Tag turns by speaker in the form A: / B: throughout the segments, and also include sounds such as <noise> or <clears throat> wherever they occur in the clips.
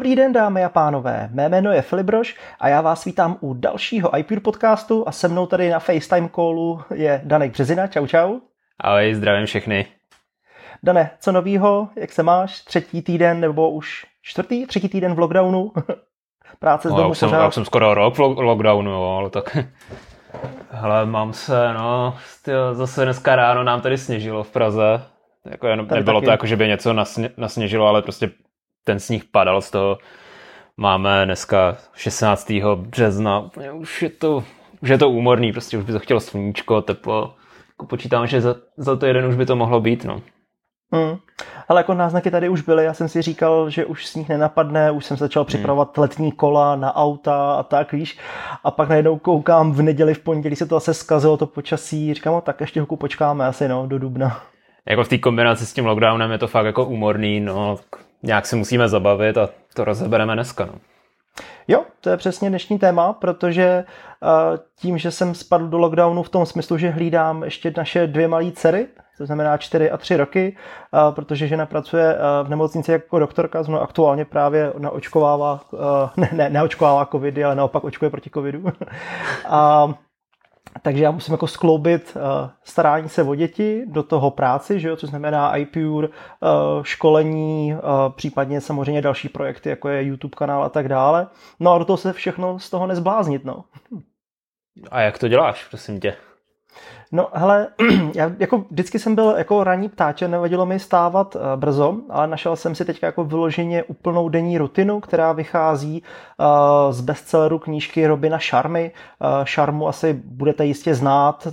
A: Dobrý den, dámy a pánové. Mé jméno je Filip Brož a já vás vítám u dalšího iPure podcastu a se mnou tady na FaceTime callu je Danek Březina. Čau, čau.
B: Ahoj, zdravím všechny.
A: Dane, co novýho? Jak se máš? Třetí týden nebo už čtvrtý? Třetí týden v lockdownu? <laughs> Práce z
B: no,
A: domu
B: já už, jsem, já už jsem skoro rok v lockdownu, jo, ale tak... <laughs> Hele, mám se, no, tyjo, zase dneska ráno nám tady sněžilo v Praze. Jako nebylo taky. to jako, že by něco nasně, nasněžilo, ale prostě ten sníh padal z toho. Máme dneska 16. března, už je to, už je to úmorný, prostě už by to chtělo sluníčko, teplo. Jako počítám, že za, za to jeden už by to mohlo být, no.
A: Hmm. Ale jako náznaky tady už byly, já jsem si říkal, že už sníh nenapadne, už jsem začal hmm. připravovat hmm. letní kola na auta a tak, víš. A pak najednou koukám v neděli, v pondělí se to zase zkazilo to počasí, říkám, no, tak ještě hoku počkáme asi, no, do dubna.
B: Jako v té kombinaci s tím lockdownem je to fakt jako úmorný, no, nějak se musíme zabavit a to rozebereme dneska. No.
A: Jo, to je přesně dnešní téma, protože uh, tím, že jsem spadl do lockdownu v tom smyslu, že hlídám ještě naše dvě malé dcery, to znamená 4 a 3 roky, uh, protože žena pracuje uh, v nemocnici jako doktorka, znovu aktuálně právě naočkovává, ne, ne, neočkovává covidy, ale naopak očkuje proti covidu. <laughs> a takže já musím jako skloubit uh, starání se o děti do toho práci, že jo, což znamená iPure, uh, školení, uh, případně samozřejmě další projekty, jako je YouTube kanál a tak dále. No a do toho se všechno z toho nezbláznit, no.
B: A jak to děláš, prosím tě?
A: No hele, <clears throat> já jako vždycky jsem byl jako ranní ptáče, nevadilo mi stávat uh, brzo, ale našel jsem si teď jako vyloženě úplnou denní rutinu, která vychází uh, z bestselleru knížky Robina Šarmy. Uh, Šarmu asi budete jistě znát, uh,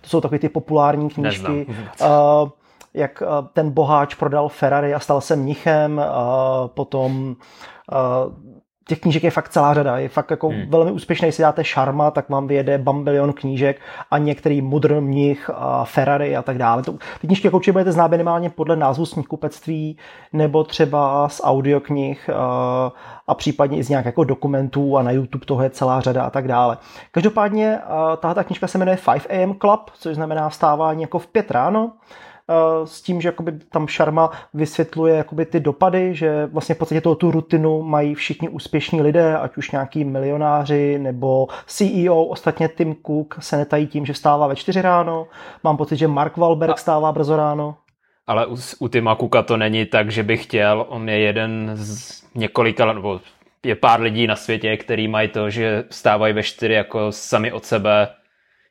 A: to jsou takové ty populární knížky. Uh, <laughs> jak ten boháč prodal Ferrari a stal se mnichem, potom těch knížek je fakt celá řada. Je fakt jako hmm. velmi úspěšný, jestli dáte Sharma, tak vám vyjede bambilion knížek a některý mudr mnich a Ferrari a tak dále. To, ty knížky jako určitě budete znát minimálně podle názvu z knihkupectví nebo třeba z audioknih a, a případně i z nějakých jako dokumentů a na YouTube toho je celá řada a tak dále. Každopádně tahle knížka se jmenuje 5 AM Club, což znamená vstávání jako v pět ráno. Eh, s tím, že jakoby tam Sharma vysvětluje jakoby ty dopady, že vlastně v podstatě toho tu rutinu mají všichni úspěšní lidé, ať už nějaký milionáři nebo CEO, ostatně Tim Cook se netají tím, že vstává ve čtyři ráno. Mám pocit, že Mark Wahlberg stává brzo ráno.
B: Ale u, u Tima Cooka to není tak, že by chtěl, on je jeden z několika, nebo je pár lidí na světě, který mají to, že vstávají ve čtyři jako sami od sebe,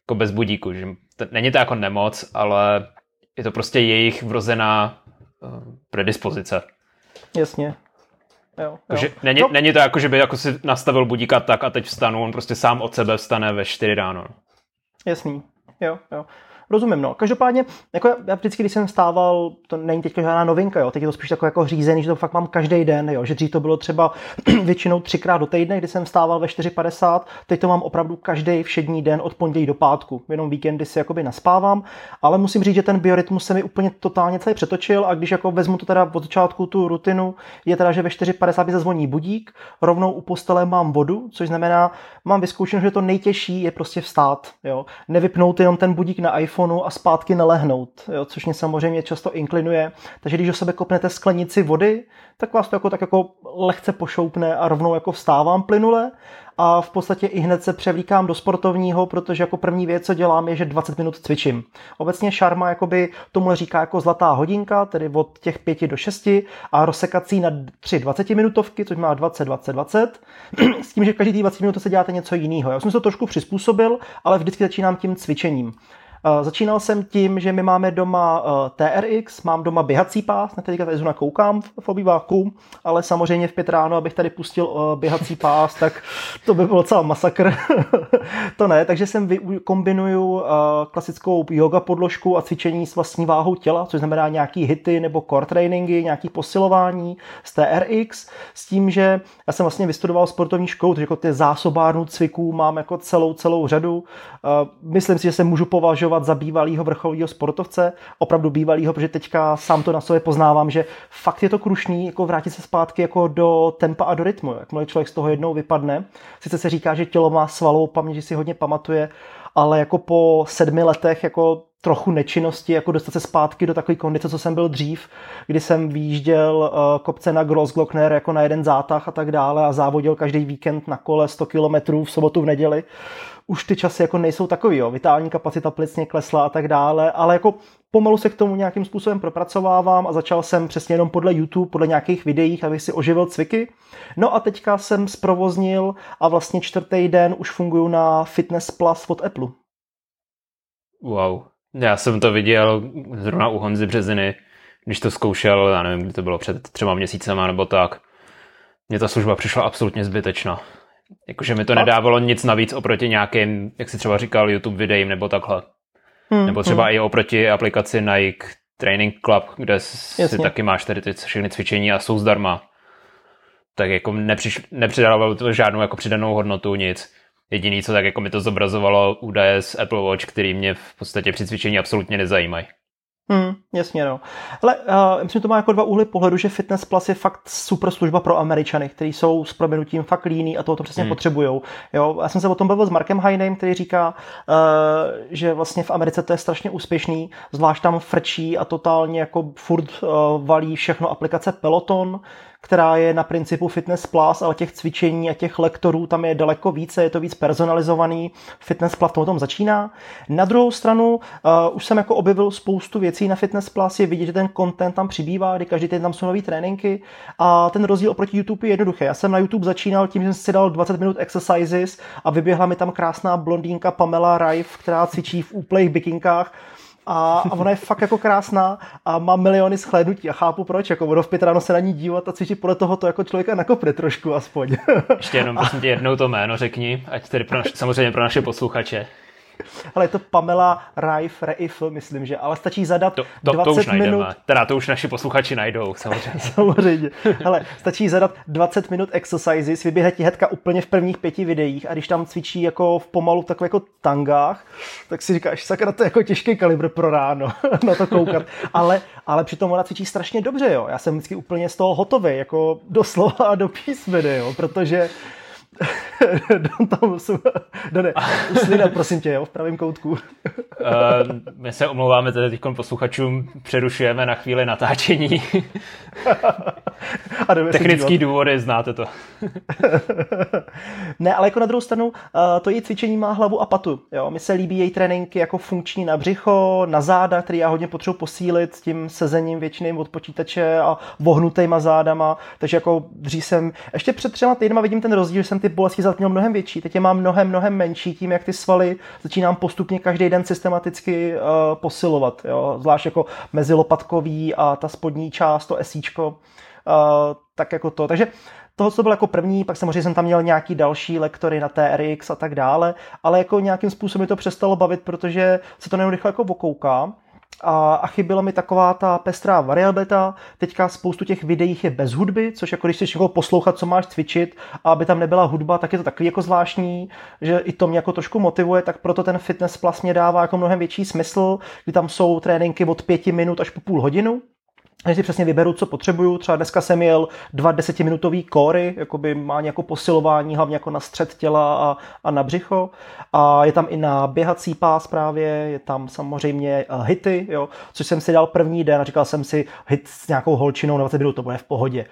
B: jako bez budíku. Že to, není to jako nemoc, ale je to prostě jejich vrozená uh, predispozice.
A: Jasně. Jo,
B: jo. není, no. není to jako, že by jako si nastavil budíka tak a teď vstanu, on prostě sám od sebe vstane ve 4 ráno.
A: Jasný, jo, jo. Rozumím, no. Každopádně, jako já vždycky, když jsem stával, to není teď žádná novinka, jo. Teď je to spíš takové jako řízený, že to fakt mám každý den, jo. Že dřív to bylo třeba <clears throat> většinou třikrát do týdne, kdy jsem stával ve 4.50, teď to mám opravdu každý všední den od pondělí do pátku. Jenom víkendy si jakoby naspávám, ale musím říct, že ten biorytmus se mi úplně totálně celý přetočil a když jako vezmu to teda od začátku tu rutinu, je teda, že ve 4.50 mi zazvoní budík, rovnou u postele mám vodu, což znamená, mám vyzkoušeno, že to nejtěžší je prostě vstát, jo. Nevypnout jenom ten budík na iPhone, telefonu a zpátky nelehnout, jo, což mě samozřejmě často inklinuje. Takže když do sebe kopnete sklenici vody, tak vás to jako, tak jako lehce pošoupne a rovnou jako vstávám plynule a v podstatě i hned se převlíkám do sportovního, protože jako první věc, co dělám, je, že 20 minut cvičím. Obecně šarma jakoby tomu říká jako zlatá hodinka, tedy od těch 5 do 6 a rozsekací na 3 20 minutovky, což má 20, 20, 20, s tím, že každý 20 minut se děláte něco jiného. Já jsem se to trošku přizpůsobil, ale vždycky začínám tím cvičením. Eh, začínal jsem tím, že my máme doma eh, TRX, mám doma běhací pás, na teďka tady zrovna koukám v obýváku, ale samozřejmě v pět ráno, abych tady pustil eh, běhací pás, tak to by byl celá masakr. <laughs> to ne, takže jsem kombinuju klasickou yoga podložku a cvičení s vlastní váhou těla, což znamená nějaký hity nebo core trainingy, nějaký posilování z TRX, s tím, že já jsem vlastně vystudoval sportovní školu, takže jako ty zásobárnu cviků mám jako celou, celou řadu. Myslím si, že se můžu považovat považovat za bývalého vrcholového sportovce, opravdu bývalého, protože teďka sám to na sobě poznávám, že fakt je to krušný jako vrátit se zpátky jako do tempa a do rytmu. Jakmile člověk z toho jednou vypadne, sice se říká, že tělo má svalovou paměť, že si hodně pamatuje, ale jako po sedmi letech jako trochu nečinnosti, jako dostat se zpátky do takové kondice, co jsem byl dřív, kdy jsem výjížděl uh, kopce na Grossglockner jako na jeden zátah a tak dále a závodil každý víkend na kole 100 km v sobotu, v neděli. Už ty časy jako nejsou takový, jo. vitální kapacita plicně klesla a tak dále, ale jako pomalu se k tomu nějakým způsobem propracovávám a začal jsem přesně jenom podle YouTube, podle nějakých videí, abych si oživil cviky. No a teďka jsem zprovoznil a vlastně čtvrtý den už funguju na Fitness Plus od Apple.
B: Wow. Já jsem to viděl zrovna u Honzy Březiny, když to zkoušel, já nevím, kdy to bylo před třema měsícema nebo tak. Mně ta služba přišla absolutně zbytečná. Jakože mi to nedávalo nic navíc oproti nějakým, jak si třeba říkal, YouTube videím nebo takhle. Hmm, nebo třeba hmm. i oproti aplikaci Nike Training Club, kde Jasně. si taky máš tady ty všechny cvičení a jsou zdarma. Tak jako nepřiš, nepřidávalo to žádnou jako přidanou hodnotu, nic. Jediný, co tak jako mi to zobrazovalo, údaje z Apple Watch, který mě v podstatě při cvičení absolutně nezajímají.
A: Hmm, jasně, no. Ale uh, myslím, že to má jako dva úhly pohledu, že Fitness Plus je fakt super služba pro Američany, kteří jsou s proměnutím fakt líní a toho to přesně hmm. potřebují. Jo, já jsem se o tom bavil s Markem Heinem, který říká, uh, že vlastně v Americe to je strašně úspěšný, zvlášť tam frčí a totálně jako furt uh, valí všechno aplikace Peloton, která je na principu Fitness Plus, ale těch cvičení a těch lektorů tam je daleko více, je to víc personalizovaný. Fitness Plus tom, začíná. Na druhou stranu uh, už jsem jako objevil spoustu věcí na Fitness Plus, je vidět, že ten content tam přibývá, kdy každý den tam jsou nové tréninky a ten rozdíl oproti YouTube je jednoduchý. Já jsem na YouTube začínal tím, že jsem si dal 20 minut exercises a vyběhla mi tam krásná blondýnka Pamela Rife, která cvičí v úplných bikinkách a, a ona je fakt jako krásná a má miliony shlédnutí a chápu proč, jako ono v pět ráno se na ní dívat a cvičit podle toho to jako člověka nakopne trošku aspoň.
B: Ještě jenom prosím tě jednou to jméno řekni, ať tedy pro naš, samozřejmě pro naše posluchače.
A: Ale je to Pamela Raif, Reif, myslím, že, ale stačí zadat to, to, 20
B: to už
A: najdeme. minut.
B: Teda to už naši posluchači najdou, samozřejmě. <laughs>
A: samozřejmě. Ale stačí zadat 20 minut exercises, vyběhne ti hetka úplně v prvních pěti videích a když tam cvičí jako v pomalu v takových jako tangách, tak si říkáš, sakra, to je jako těžký kalibr pro ráno <laughs> na to koukat. Ale, ale přitom ona cvičí strašně dobře, jo. Já jsem vždycky úplně z toho hotový, jako doslova a do písmeny, jo, protože <laughs> Don tam <laughs> Done, uslina, prosím tě, jo, v pravém koutku. uh, <laughs>
B: my se omlouváme tedy teď posluchačům, přerušujeme na chvíli natáčení. A Technický důvody, znáte to.
A: ne, ale jako na druhou stranu, uh, to její cvičení má hlavu a patu. Jo? Mi se líbí její tréninky jako funkční na břicho, na záda, který já hodně potřebuji posílit s tím sezením většiným od počítače a vohnutýma zádama. Takže jako dřív jsem, ještě před třema týdnama vidím ten rozdíl, že jsem ty bolesti zad mnohem větší, teď je mám mnohem, mnohem menší, tím jak ty svaly začínám postupně každý den systematicky uh, posilovat, jo? zvlášť jako mezilopatkový a ta spodní část, to esíčko, uh, tak jako to. Takže toho, co byl jako první, pak samozřejmě jsem tam měl nějaký další lektory na TRX a tak dále, ale jako nějakým způsobem to přestalo bavit, protože se to nejen rychle jako okouká a, a chyběla mi taková ta pestrá variabilita. Teďka spoustu těch videí je bez hudby, což jako když si jako poslouchat, co máš cvičit, a aby tam nebyla hudba, tak je to takový jako zvláštní, že i to mě jako trošku motivuje, tak proto ten Fitness Plus mě dává jako mnohem větší smysl, kdy tam jsou tréninky od pěti minut až po půl hodinu, že si přesně vyberu, co potřebuju. Třeba dneska jsem jel dva desetiminutový kóry, jakoby má nějakou posilování, hlavně jako na střed těla a, a na břicho. A je tam i na běhací pás právě, je tam samozřejmě uh, hity, jo, což jsem si dal první den a říkal jsem si hit s nějakou holčinou na 20 minut, to bude v pohodě.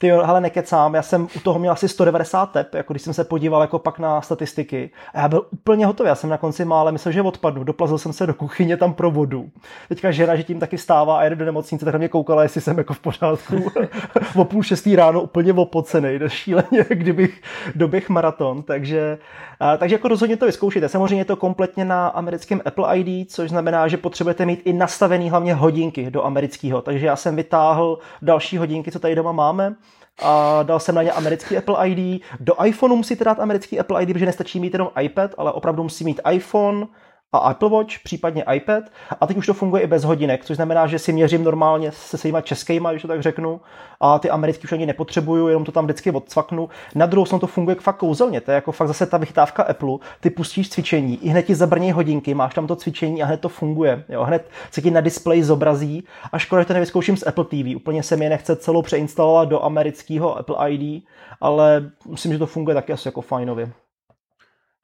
A: Ty jo, hele, nekecám, já jsem u toho měl asi 190 tep, jako když jsem se podíval jako pak na statistiky. A já byl úplně hotový, já jsem na konci mále myslel, že odpadnu. Doplazil jsem se do kuchyně tam pro vodu. Teďka žena, že tím taky stává a jede do nemocnice, tak na mě koukala, jestli jsem jako v pořádku. <laughs> o půl šestý ráno úplně opocený, šíleně, <laughs> kdybych doběh maraton. Takže, a, takže jako rozhodně to vyzkoušíte. Samozřejmě je to kompletně na americkém Apple ID, což znamená, že potřebujete mít i nastavený hlavně hodinky do amerického. Takže já jsem vytáhl další hodinky, co tady doma máme a dal jsem na ně americký Apple ID. Do iPhoneu musíte dát americký Apple ID, protože nestačí mít jenom iPad, ale opravdu musí mít iPhone, a Apple Watch, případně iPad. A teď už to funguje i bez hodinek, což znamená, že si měřím normálně se svýma českýma, když to tak řeknu. A ty americký už ani nepotřebuju, jenom to tam vždycky odcvaknu. Na druhou stranu to funguje fakt kouzelně, to je jako fakt zase ta vychytávka Apple. Ty pustíš cvičení, i hned ti zabrní hodinky, máš tam to cvičení a hned to funguje. Jo, hned se ti na displeji zobrazí a škoda, že to nevyzkouším z Apple TV. Úplně se mi nechce celou přeinstalovat do amerického Apple ID, ale myslím, že to funguje taky asi jako fajnově.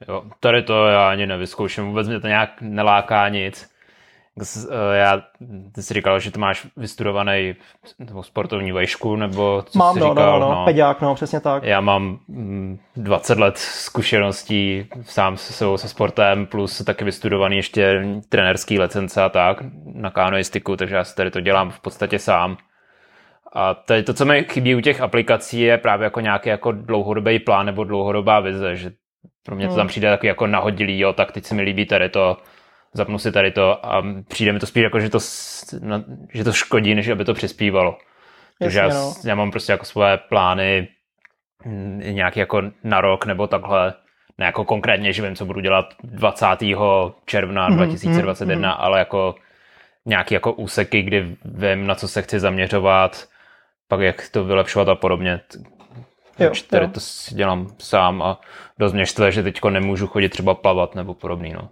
B: Jo, tady to já ani nevyzkouším, vůbec mě to nějak neláká nic. Eh, já, ty jsi říkal, že to máš vystudovaný nebo sportovní vejšku, nebo co
A: Mám,
B: jsi
A: no,
B: říkal?
A: no, no, no, peďák, no, přesně tak.
B: Já mám 20 mm, let zkušeností sám se sebou se sportem, plus taky vystudovaný ještě trenerský licence a tak na kanoistiku, takže já si tady to dělám v podstatě sám. A tady to, co mi chybí u těch aplikací, je právě jako nějaký jako dlouhodobý plán nebo dlouhodobá vize, že pro mě to tam hmm. přijde takový jako nahodilý, jo, tak teď se mi líbí tady to, zapnu si tady to a přijde mi to spíš jako, že to, že to škodí, než aby to přispívalo. Takže já, no. já mám prostě jako svoje plány mm, nějaký jako na rok nebo takhle, ne jako konkrétně, že vím, co budu dělat 20. června mm-hmm, 2021, mm-hmm. ale jako nějaký jako úseky, kdy vím, na co se chci zaměřovat, pak jak to vylepšovat a podobně. Jo, tady jo. to si dělám sám a dost mě štve, že teď nemůžu chodit třeba plavat nebo podobný. No.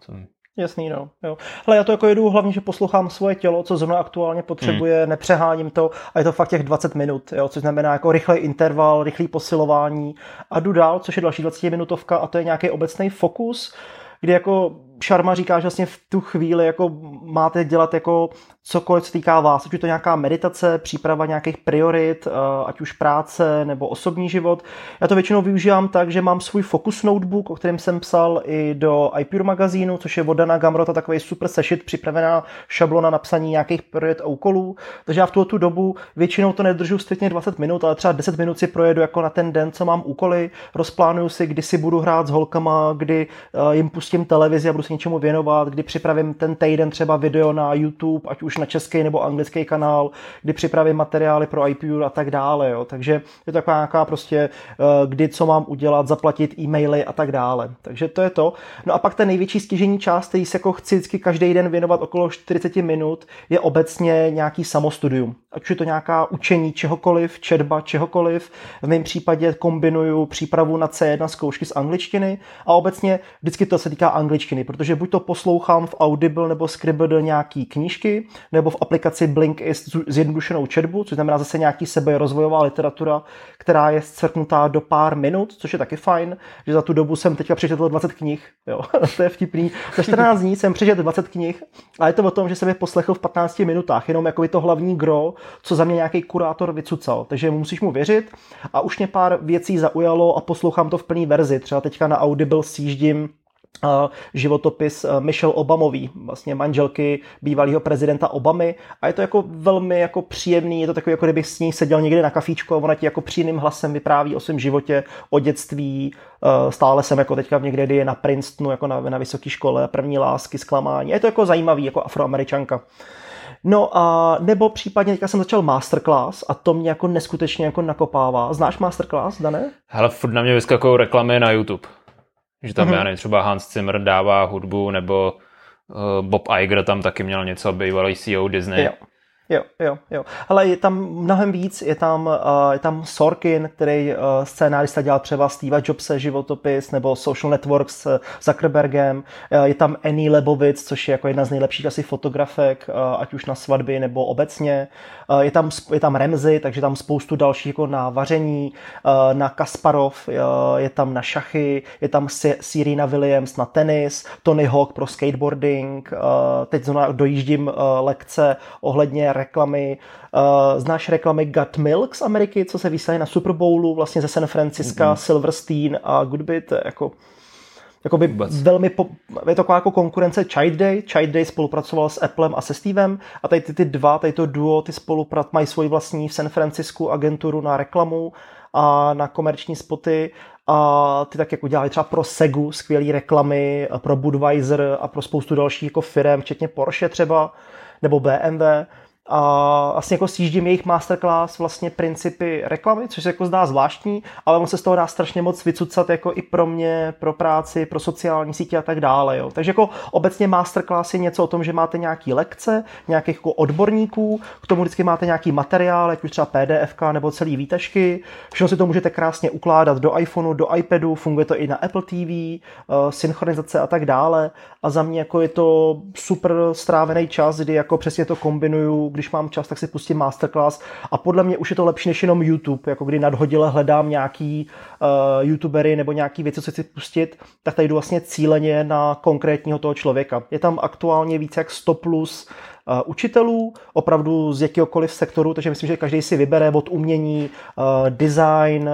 A: Jasný, no. Jo. Hele, já to jako jedu hlavně, že poslouchám svoje tělo, co zrovna aktuálně potřebuje, hmm. nepřeháním to a je to fakt těch 20 minut, jo, což znamená jako rychlej interval, rychlý posilování a jdu dál, což je další 20 minutovka a to je nějaký obecný fokus, kdy jako Šarma říká, že vlastně v tu chvíli jako máte dělat jako cokoliv, co týká vás, ať je to nějaká meditace, příprava nějakých priorit, eh, ať už práce nebo osobní život. Já to většinou využívám tak, že mám svůj focus notebook, o kterém jsem psal i do iPure magazínu, což je od Dana Gamrota takový super sešit, připravená šablona na psaní nějakých priorit a úkolů. Takže já v tuto tu dobu většinou to nedržu striktně 20 minut, ale třeba 10 minut si projedu jako na ten den, co mám úkoly, rozplánuju si, kdy si budu hrát s holkama, kdy eh, jim pustím televizi a budu něčemu věnovat, kdy připravím ten týden třeba video na YouTube, ať už na český nebo anglický kanál, kdy připravím materiály pro IPU a tak dále. Jo. Takže je to taková nějaká prostě, eh, kdy co mám udělat, zaplatit e-maily a tak dále. Takže to je to. No a pak ten největší stěžení část, který se jako chci vždycky každý den věnovat okolo 40 minut, je obecně nějaký samostudium. Ať už je to nějaká učení čehokoliv, četba čehokoliv. V mém případě kombinuju přípravu na C1 zkoušky z angličtiny a obecně vždycky to se týká angličtiny, protože buď to poslouchám v Audible nebo Scribble nějaký knížky, nebo v aplikaci Blinkist zjednodušenou četbu, což znamená zase nějaký seberozvojová literatura, která je scrknutá do pár minut, což je taky fajn, že za tu dobu jsem teďka přečetl 20 knih, jo, <laughs> to je vtipný. Za 14 dní jsem přečetl 20 knih a je to o tom, že jsem je poslechl v 15 minutách, jenom jako to hlavní gro, co za mě nějaký kurátor vycucal, takže musíš mu věřit. A už mě pár věcí zaujalo a poslouchám to v plné verzi, třeba teďka na Audible sjíždím životopis eh, Michelle Obamový, vlastně manželky bývalého prezidenta Obamy a je to jako velmi jako příjemný, je to takový, jako kdybych s ní seděl někde na kafíčku a ona ti jako příjemným hlasem vypráví o svém životě, o dětství, eh, stále jsem jako teďka někde, kdy je na Princetonu, jako na, na vysoké škole, první lásky, zklamání, je to jako zajímavý, jako afroameričanka. No a nebo případně teďka jsem začal masterclass a to mě jako neskutečně jako nakopává. Znáš masterclass, Dané?
B: Hele, furt na mě vyskakují reklamy na YouTube. Že tam, mm-hmm. já nevím, třeba Hans Zimmer dává hudbu, nebo uh, Bob Iger tam taky měl něco, bývalý CEO Disney.
A: Jo. Jo, jo, jo. Ale je tam mnohem víc, je tam, uh, je tam Sorkin, který uh, scénárista dělal třeba Steve Jobse životopis, nebo Social Network s Zuckerbergem, uh, je tam Annie Lebovic, což je jako jedna z nejlepších asi fotografek, uh, ať už na svatby nebo obecně. Uh, je, tam, je tam Remzy, takže tam spoustu dalších jako na vaření, uh, na Kasparov, uh, je tam na šachy, je tam Serena Williams na tenis, Tony Hawk pro skateboarding, teď znovu dojíždím lekce ohledně reklamy. Znáš reklamy Gut Milk z Ameriky, co se vysílají na Super Bowlu, vlastně ze San Francisca, mm-hmm. Silverstein a Goodbit, jako Jakoby Vůbec. velmi, po, je to taková jako konkurence Child Day. Child Day spolupracoval s Applem a se Stevem a tady ty, ty dva, tady to duo, ty spoluprat mají svoji vlastní v San Francisku agenturu na reklamu a na komerční spoty a ty tak jako dělali třeba pro Segu skvělé reklamy, pro Budweiser a pro spoustu dalších jako firm, včetně Porsche třeba, nebo BMW a vlastně jako sjíždím jejich masterclass vlastně principy reklamy, což se jako zdá zvláštní, ale on se z toho dá strašně moc vycucat jako i pro mě, pro práci, pro sociální sítě a tak dále. Jo. Takže jako obecně masterclass je něco o tom, že máte nějaký lekce, nějakých jako odborníků, k tomu vždycky máte nějaký materiál, jak už třeba PDF nebo celý výtažky, všechno si to můžete krásně ukládat do iPhoneu, do iPadu, funguje to i na Apple TV, eh, synchronizace a tak dále a za mě jako je to super strávený čas, kdy jako přesně to kombinuju když mám čas, tak si pustím masterclass a podle mě už je to lepší než jenom YouTube, jako kdy nadhodile hledám nějaký uh, youtubery nebo nějaký věci, co chci pustit, tak tady jdu vlastně cíleně na konkrétního toho člověka. Je tam aktuálně více jak 100 plus uh, učitelů, opravdu z jakýkoliv sektoru, takže myslím, že každý si vybere od umění, uh, design,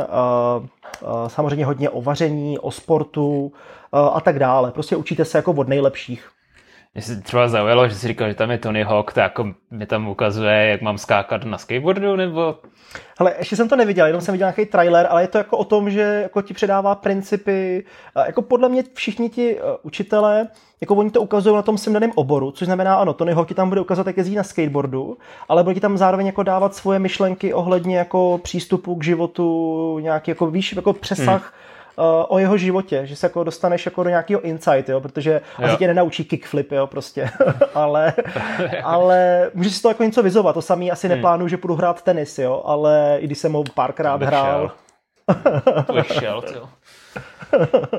A: samozřejmě hodně o vaření, o sportu a tak dále. Prostě učíte se jako od nejlepších.
B: Mě se třeba zaujalo, že si říkal, že tam je Tony Hawk, tak jako mi tam ukazuje, jak mám skákat na skateboardu, nebo...
A: Hele, ještě jsem to neviděl, jenom jsem viděl nějaký trailer, ale je to jako o tom, že jako ti předává principy, jako podle mě všichni ti uh, učitelé, jako oni to ukazují na tom svém daném oboru, což znamená, ano, Tony Hawk ti tam bude ukazovat, jak jezdí na skateboardu, ale bude ti tam zároveň jako dávat svoje myšlenky ohledně jako přístupu k životu, nějaký jako víš, jako přesah hmm o jeho životě, že se jako dostaneš jako do nějakého insight, jo, protože jo. asi tě nenaučí kickflip, jo, prostě, <laughs> ale, ale můžeš si to jako něco vyzovat, to samý asi hmm. neplánuju, že půjdu hrát tenis, jo, ale i když jsem ho párkrát hrál.
B: Šel. to jo.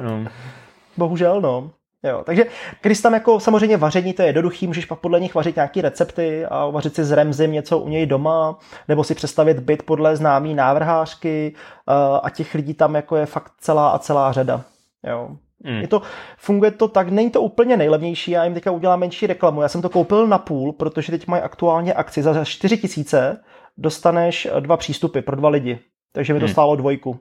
A: No. <laughs> Bohužel, no. Jo, takže když tam jako samozřejmě vaření, to je jednoduchý, můžeš pak podle nich vařit nějaké recepty a vařit si z remzim něco u něj doma, nebo si představit byt podle známý návrhářky eh, a těch lidí tam jako je fakt celá a celá řada. Jo. Mm. Je to, funguje to tak, není to úplně nejlevnější, já jim teďka udělám menší reklamu. Já jsem to koupil na půl, protože teď mají aktuálně akci za 4 tisíce dostaneš dva přístupy pro dva lidi. Takže mi to mm. stálo dvojku.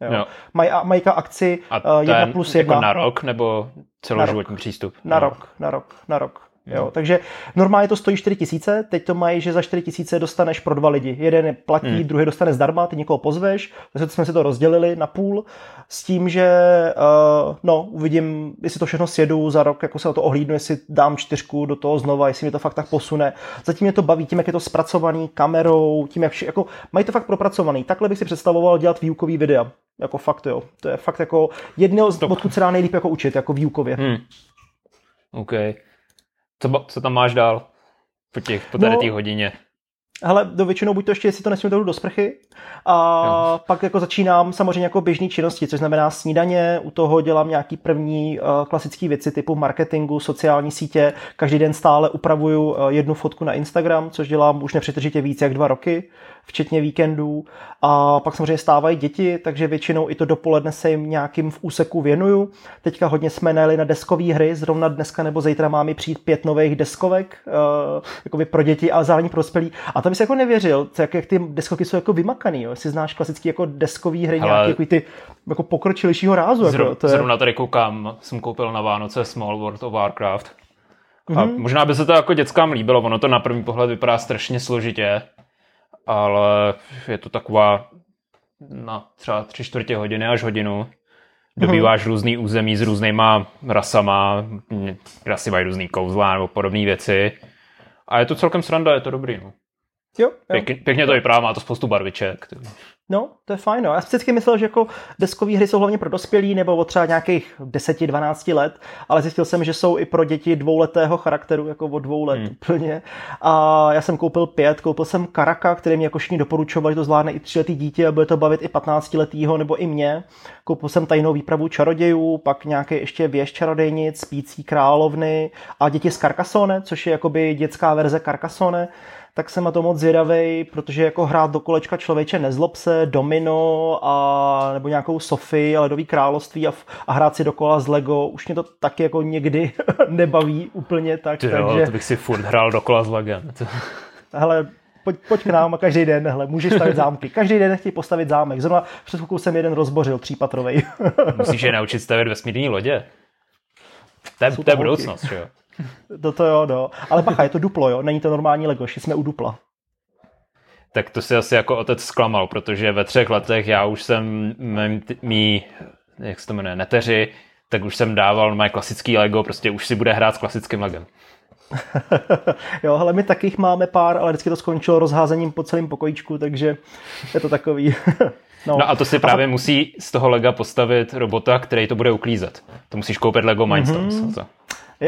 A: Jo. Jo. Maj, majka akci
B: a uh, jedna plus jedna. Jako na rok nebo celoživotní přístup?
A: Na no. rok, na rok, na rok. Jo, takže normálně to stojí 4 tisíce, teď to mají, že za 4 tisíce dostaneš pro dva lidi. Jeden platí, hmm. druhý dostane zdarma, ty někoho pozveš, takže jsme si to rozdělili na půl s tím, že uh, no, uvidím, jestli to všechno sjedu za rok, jako se o to ohlídnu, jestli dám čtyřku do toho znova, jestli mě to fakt tak posune. Zatím mě to baví tím, jak je to zpracovaný kamerou, tím, jak vši, jako mají to fakt propracovaný. Takhle bych si představoval dělat výukový videa. Jako fakt, jo. To je fakt jako jedno, odkud se dá nejlíp jako učit, jako výukově. Hmm.
B: OK. Co, co tam máš dál po, těch, po tady no, té hodině?
A: Hele, do většinou buď to ještě, jestli to nesmím do sprchy, a jo. pak jako začínám samozřejmě jako běžné činnosti, což znamená snídaně, u toho dělám nějaký první uh, klasické věci typu marketingu, sociální sítě, každý den stále upravuju uh, jednu fotku na Instagram, což dělám už nepřetržitě víc jak dva roky včetně víkendů. A pak samozřejmě stávají děti, takže většinou i to dopoledne se jim nějakým v úseku věnuju. Teďka hodně jsme najeli na deskové hry, zrovna dneska nebo zítra máme přijít pět nových deskovek, uh, jakoby pro děti, ale zároveň pro spělí. A to bys jako nevěřil, jak, jak ty deskovky jsou jako vymakaný, jo? jestli znáš klasický jako deskový hry, Hele, nějaký jako ty jako pokročilejšího rázu.
B: Zru,
A: jako, to je...
B: Zrovna tady koukám, jsem koupil na Vánoce Small World of Warcraft. A mm-hmm. možná by se to jako dětskám líbilo, ono to na první pohled vypadá strašně složitě, ale je to taková na třeba tři čtvrtě hodiny až hodinu. Dobýváš hmm. různý území s různýma rasama, rasy mají různý kouzla nebo podobné věci. A je to celkem sranda, je to dobrý. No.
A: Jo, jo.
B: Pěkně, pěkně to vypadá, má to spoustu barviček.
A: No, to je fajn. No. Já jsem vždycky myslel, že jako deskové hry jsou hlavně pro dospělí nebo od třeba nějakých 10-12 let, ale zjistil jsem, že jsou i pro děti dvouletého charakteru, jako od dvou let hmm. úplně. A já jsem koupil pět, koupil jsem Karaka, který mě jako všichni doporučovali, že to zvládne i tříletý dítě a bude to bavit i 15 letýho nebo i mě. Koupil jsem tajnou výpravu čarodějů, pak nějaké ještě věž čarodejnic, spící královny a děti z Carcassonne, což je jakoby dětská verze Carcassonne tak jsem na to moc zvědavý, protože jako hrát do kolečka člověče nezlob se, domino a nebo nějakou Sofii, ledový království a, a hrát si dokola z Lego, už mě to taky jako někdy <laughs> nebaví úplně tak.
B: Ty jo, takže... to bych si furt hrál dokola s Legem.
A: Hele, pojď, pojď k nám a každý den, hele, můžeš stavit zámky. Každý den chtějí postavit zámek. Zrovna před chvilkou jsem jeden rozbořil, třípatrovej.
B: Musíš je naučit stavět vesmírní lodě. To je, to je budoucnost, že jo?
A: To to jo, no. Ale bacha, je to duplo, jo. Není to normální Lego, jsme u dupla.
B: Tak to si asi jako otec zklamal, protože ve třech letech já už jsem mý, jak se to jmenuje, neteři, tak už jsem dával mé klasický Lego, prostě už si bude hrát s klasickým Legem. <laughs>
A: jo, ale my takých máme pár, ale vždycky to skončilo rozházením po celém pokojíčku, takže je to takový. <laughs>
B: no. no a to si právě a... musí z toho Lega postavit robota, který to bude uklízet. To musíš koupit Lego Mindstorms. Mm-hmm.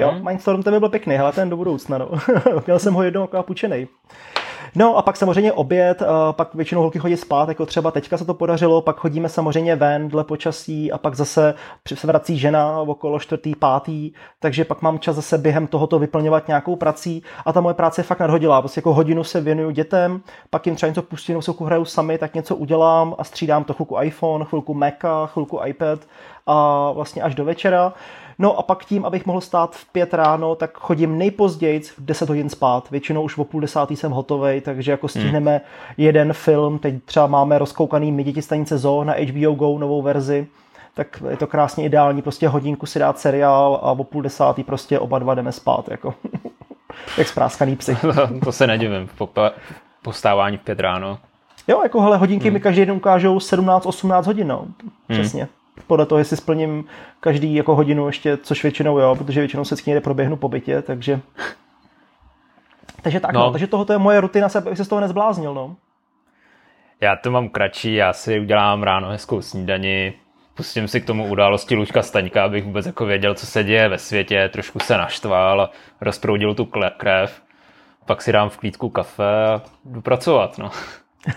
A: Jo, hmm. Mindstorm ten by byl pěkný, hele, ten do budoucna, no. <laughs> Měl jsem ho jednou jako půjčenej. No a pak samozřejmě oběd, pak většinou holky chodí spát, jako třeba teďka se to podařilo, pak chodíme samozřejmě ven dle počasí a pak zase se vrací žena okolo čtvrtý, pátý, takže pak mám čas zase během tohoto vyplňovat nějakou prací a ta moje práce je fakt nadhodilá. Prostě jako hodinu se věnuju dětem, pak jim třeba něco pustím, nebo hraju sami, tak něco udělám a střídám to chvilku iPhone, chvilku Maca, chvilku iPad a vlastně až do večera. No a pak tím, abych mohl stát v pět ráno, tak chodím nejpozději v 10 hodin spát. Většinou už o půl desátý jsem hotový, takže jako stihneme hmm. jeden film. Teď třeba máme rozkoukaný My děti stanice Zoo na HBO Go novou verzi tak je to krásně ideální, prostě hodinku si dát seriál a o půl desátý prostě oba dva jdeme spát, jako <laughs> jak spráskaný psy. <laughs>
B: to se nedivím, po postávání v pět ráno.
A: Jo, jako hele, hodinky hmm. mi každý den ukážou 17-18 hodin, no, hmm. přesně. Hmm podle toho, jestli splním každý jako hodinu ještě, což většinou jo, protože většinou se někde proběhnu po bytě, takže... Takže tak, no. No, takže tohle je moje rutina, abych se z toho nezbláznil, no.
B: Já to mám kratší, já si udělám ráno hezkou snídani, pustím si k tomu události Lučka Staňka, abych vůbec jako věděl, co se děje ve světě, trošku se naštval rozproudil tu krev. Pak si dám v klídku kafe a jdu pracovat, no.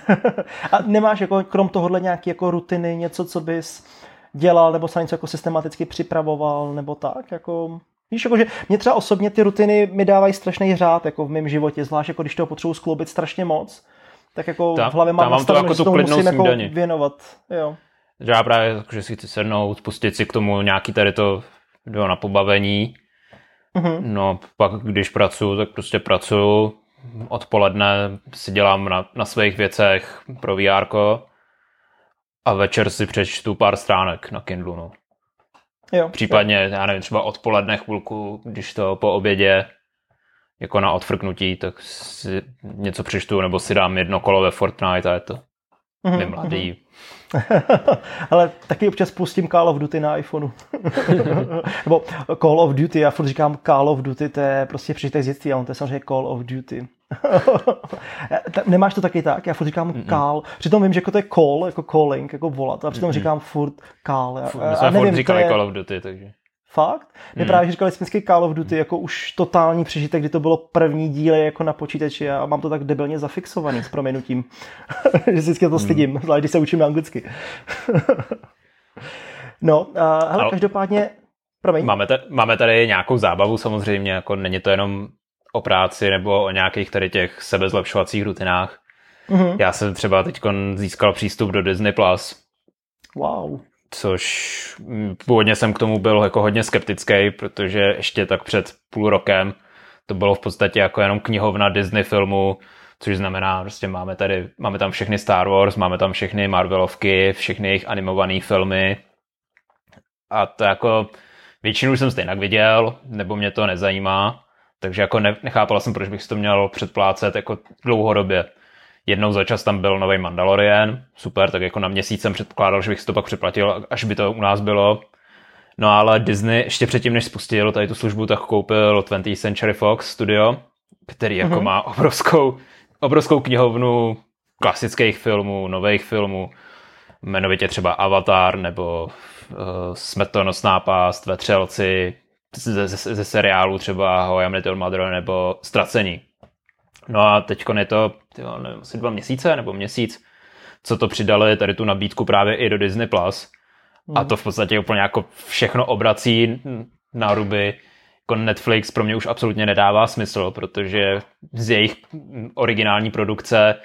B: <laughs>
A: a nemáš jako krom tohohle nějaký jako rutiny, něco, co bys dělal, nebo se něco jako systematicky připravoval, nebo tak, jako... Víš, jako, že mě třeba osobně ty rutiny mi dávají strašný řád jako v mém životě, zvlášť jako když toho potřebuji skloubit strašně moc, tak jako ta, v hlavě mám,
B: mám to jako tu musím jako
A: věnovat. Jo.
B: Že já právě, jako, že si chci sednout, pustit si k tomu nějaký tady to do na pobavení. Mm-hmm. No, pak když pracuju, tak prostě pracuju. Odpoledne si dělám na, na svých věcech pro VR a večer si přečtu pár stránek na Kindlu, no. Jo, Případně, jo. já nevím, třeba odpoledne chvilku, když to po obědě jako na odfrknutí, tak si něco přečtu, nebo si dám jedno kolo ve Fortnite a je to mm-hmm, mladý. Mm-hmm. <laughs>
A: Ale taky občas pustím Call of Duty na iPhoneu. <laughs> nebo Call of Duty, já furt říkám Call of Duty, to je prostě přijďte z dětství, a on to je samozřejmě Call of Duty. <laughs> Nemáš to taky tak? Já furt říkám Mm-mm. call. Přitom vím, že jako to je call, jako calling, jako volat. A přitom Mm-mm. říkám furt call.
B: Já, My jsme a nevím, furt říkali je... Call of Duty, takže...
A: Fakt? My mm. právě říkali jsme Call of Duty jako už totální přežitek, kdy to bylo první díly jako na počítači a mám to tak debilně zafixovaný s proměnutím, <laughs> že si to stydím, mm. zvlášť když se učím anglicky. no, uh, hele, Ale... každopádně, promiň.
B: Máme, t- máme tady nějakou zábavu samozřejmě, jako není to jenom o práci nebo o nějakých tady těch sebezlepšovacích rutinách. Mm-hmm. Já jsem třeba teď získal přístup do Disney+. Plus.
A: Wow.
B: Což mm, původně jsem k tomu byl jako hodně skeptický, protože ještě tak před půl rokem to bylo v podstatě jako jenom knihovna Disney filmu, což znamená, prostě máme tady, máme tam všechny Star Wars, máme tam všechny Marvelovky, všechny jejich animované filmy a to jako většinu jsem stejně viděl, nebo mě to nezajímá. Takže jako ne, nechápal jsem, proč bych si to měl předplácet jako dlouhodobě. Jednou za čas tam byl nový Mandalorian, super, tak jako na měsíc jsem předpokládal, že bych si to pak přeplatil, až by to u nás bylo. No ale Disney ještě předtím, než spustil tady tu službu, tak koupil 20th Century Fox Studio, který jako mm-hmm. má obrovskou, obrovskou knihovnu klasických filmů, nových filmů, jmenovitě třeba Avatar nebo uh, Smrtonosná pást, Vetřelci, ze, ze, ze seriálu třeba How I Met Your Mother nebo Ztracení. No a teď je to, tyjo, nevím, asi dva měsíce nebo měsíc, co to přidali tady tu nabídku právě i do Disney+. Plus. A to v podstatě úplně jako všechno obrací na ruby. Jako Netflix pro mě už absolutně nedává smysl, protože z jejich originální produkce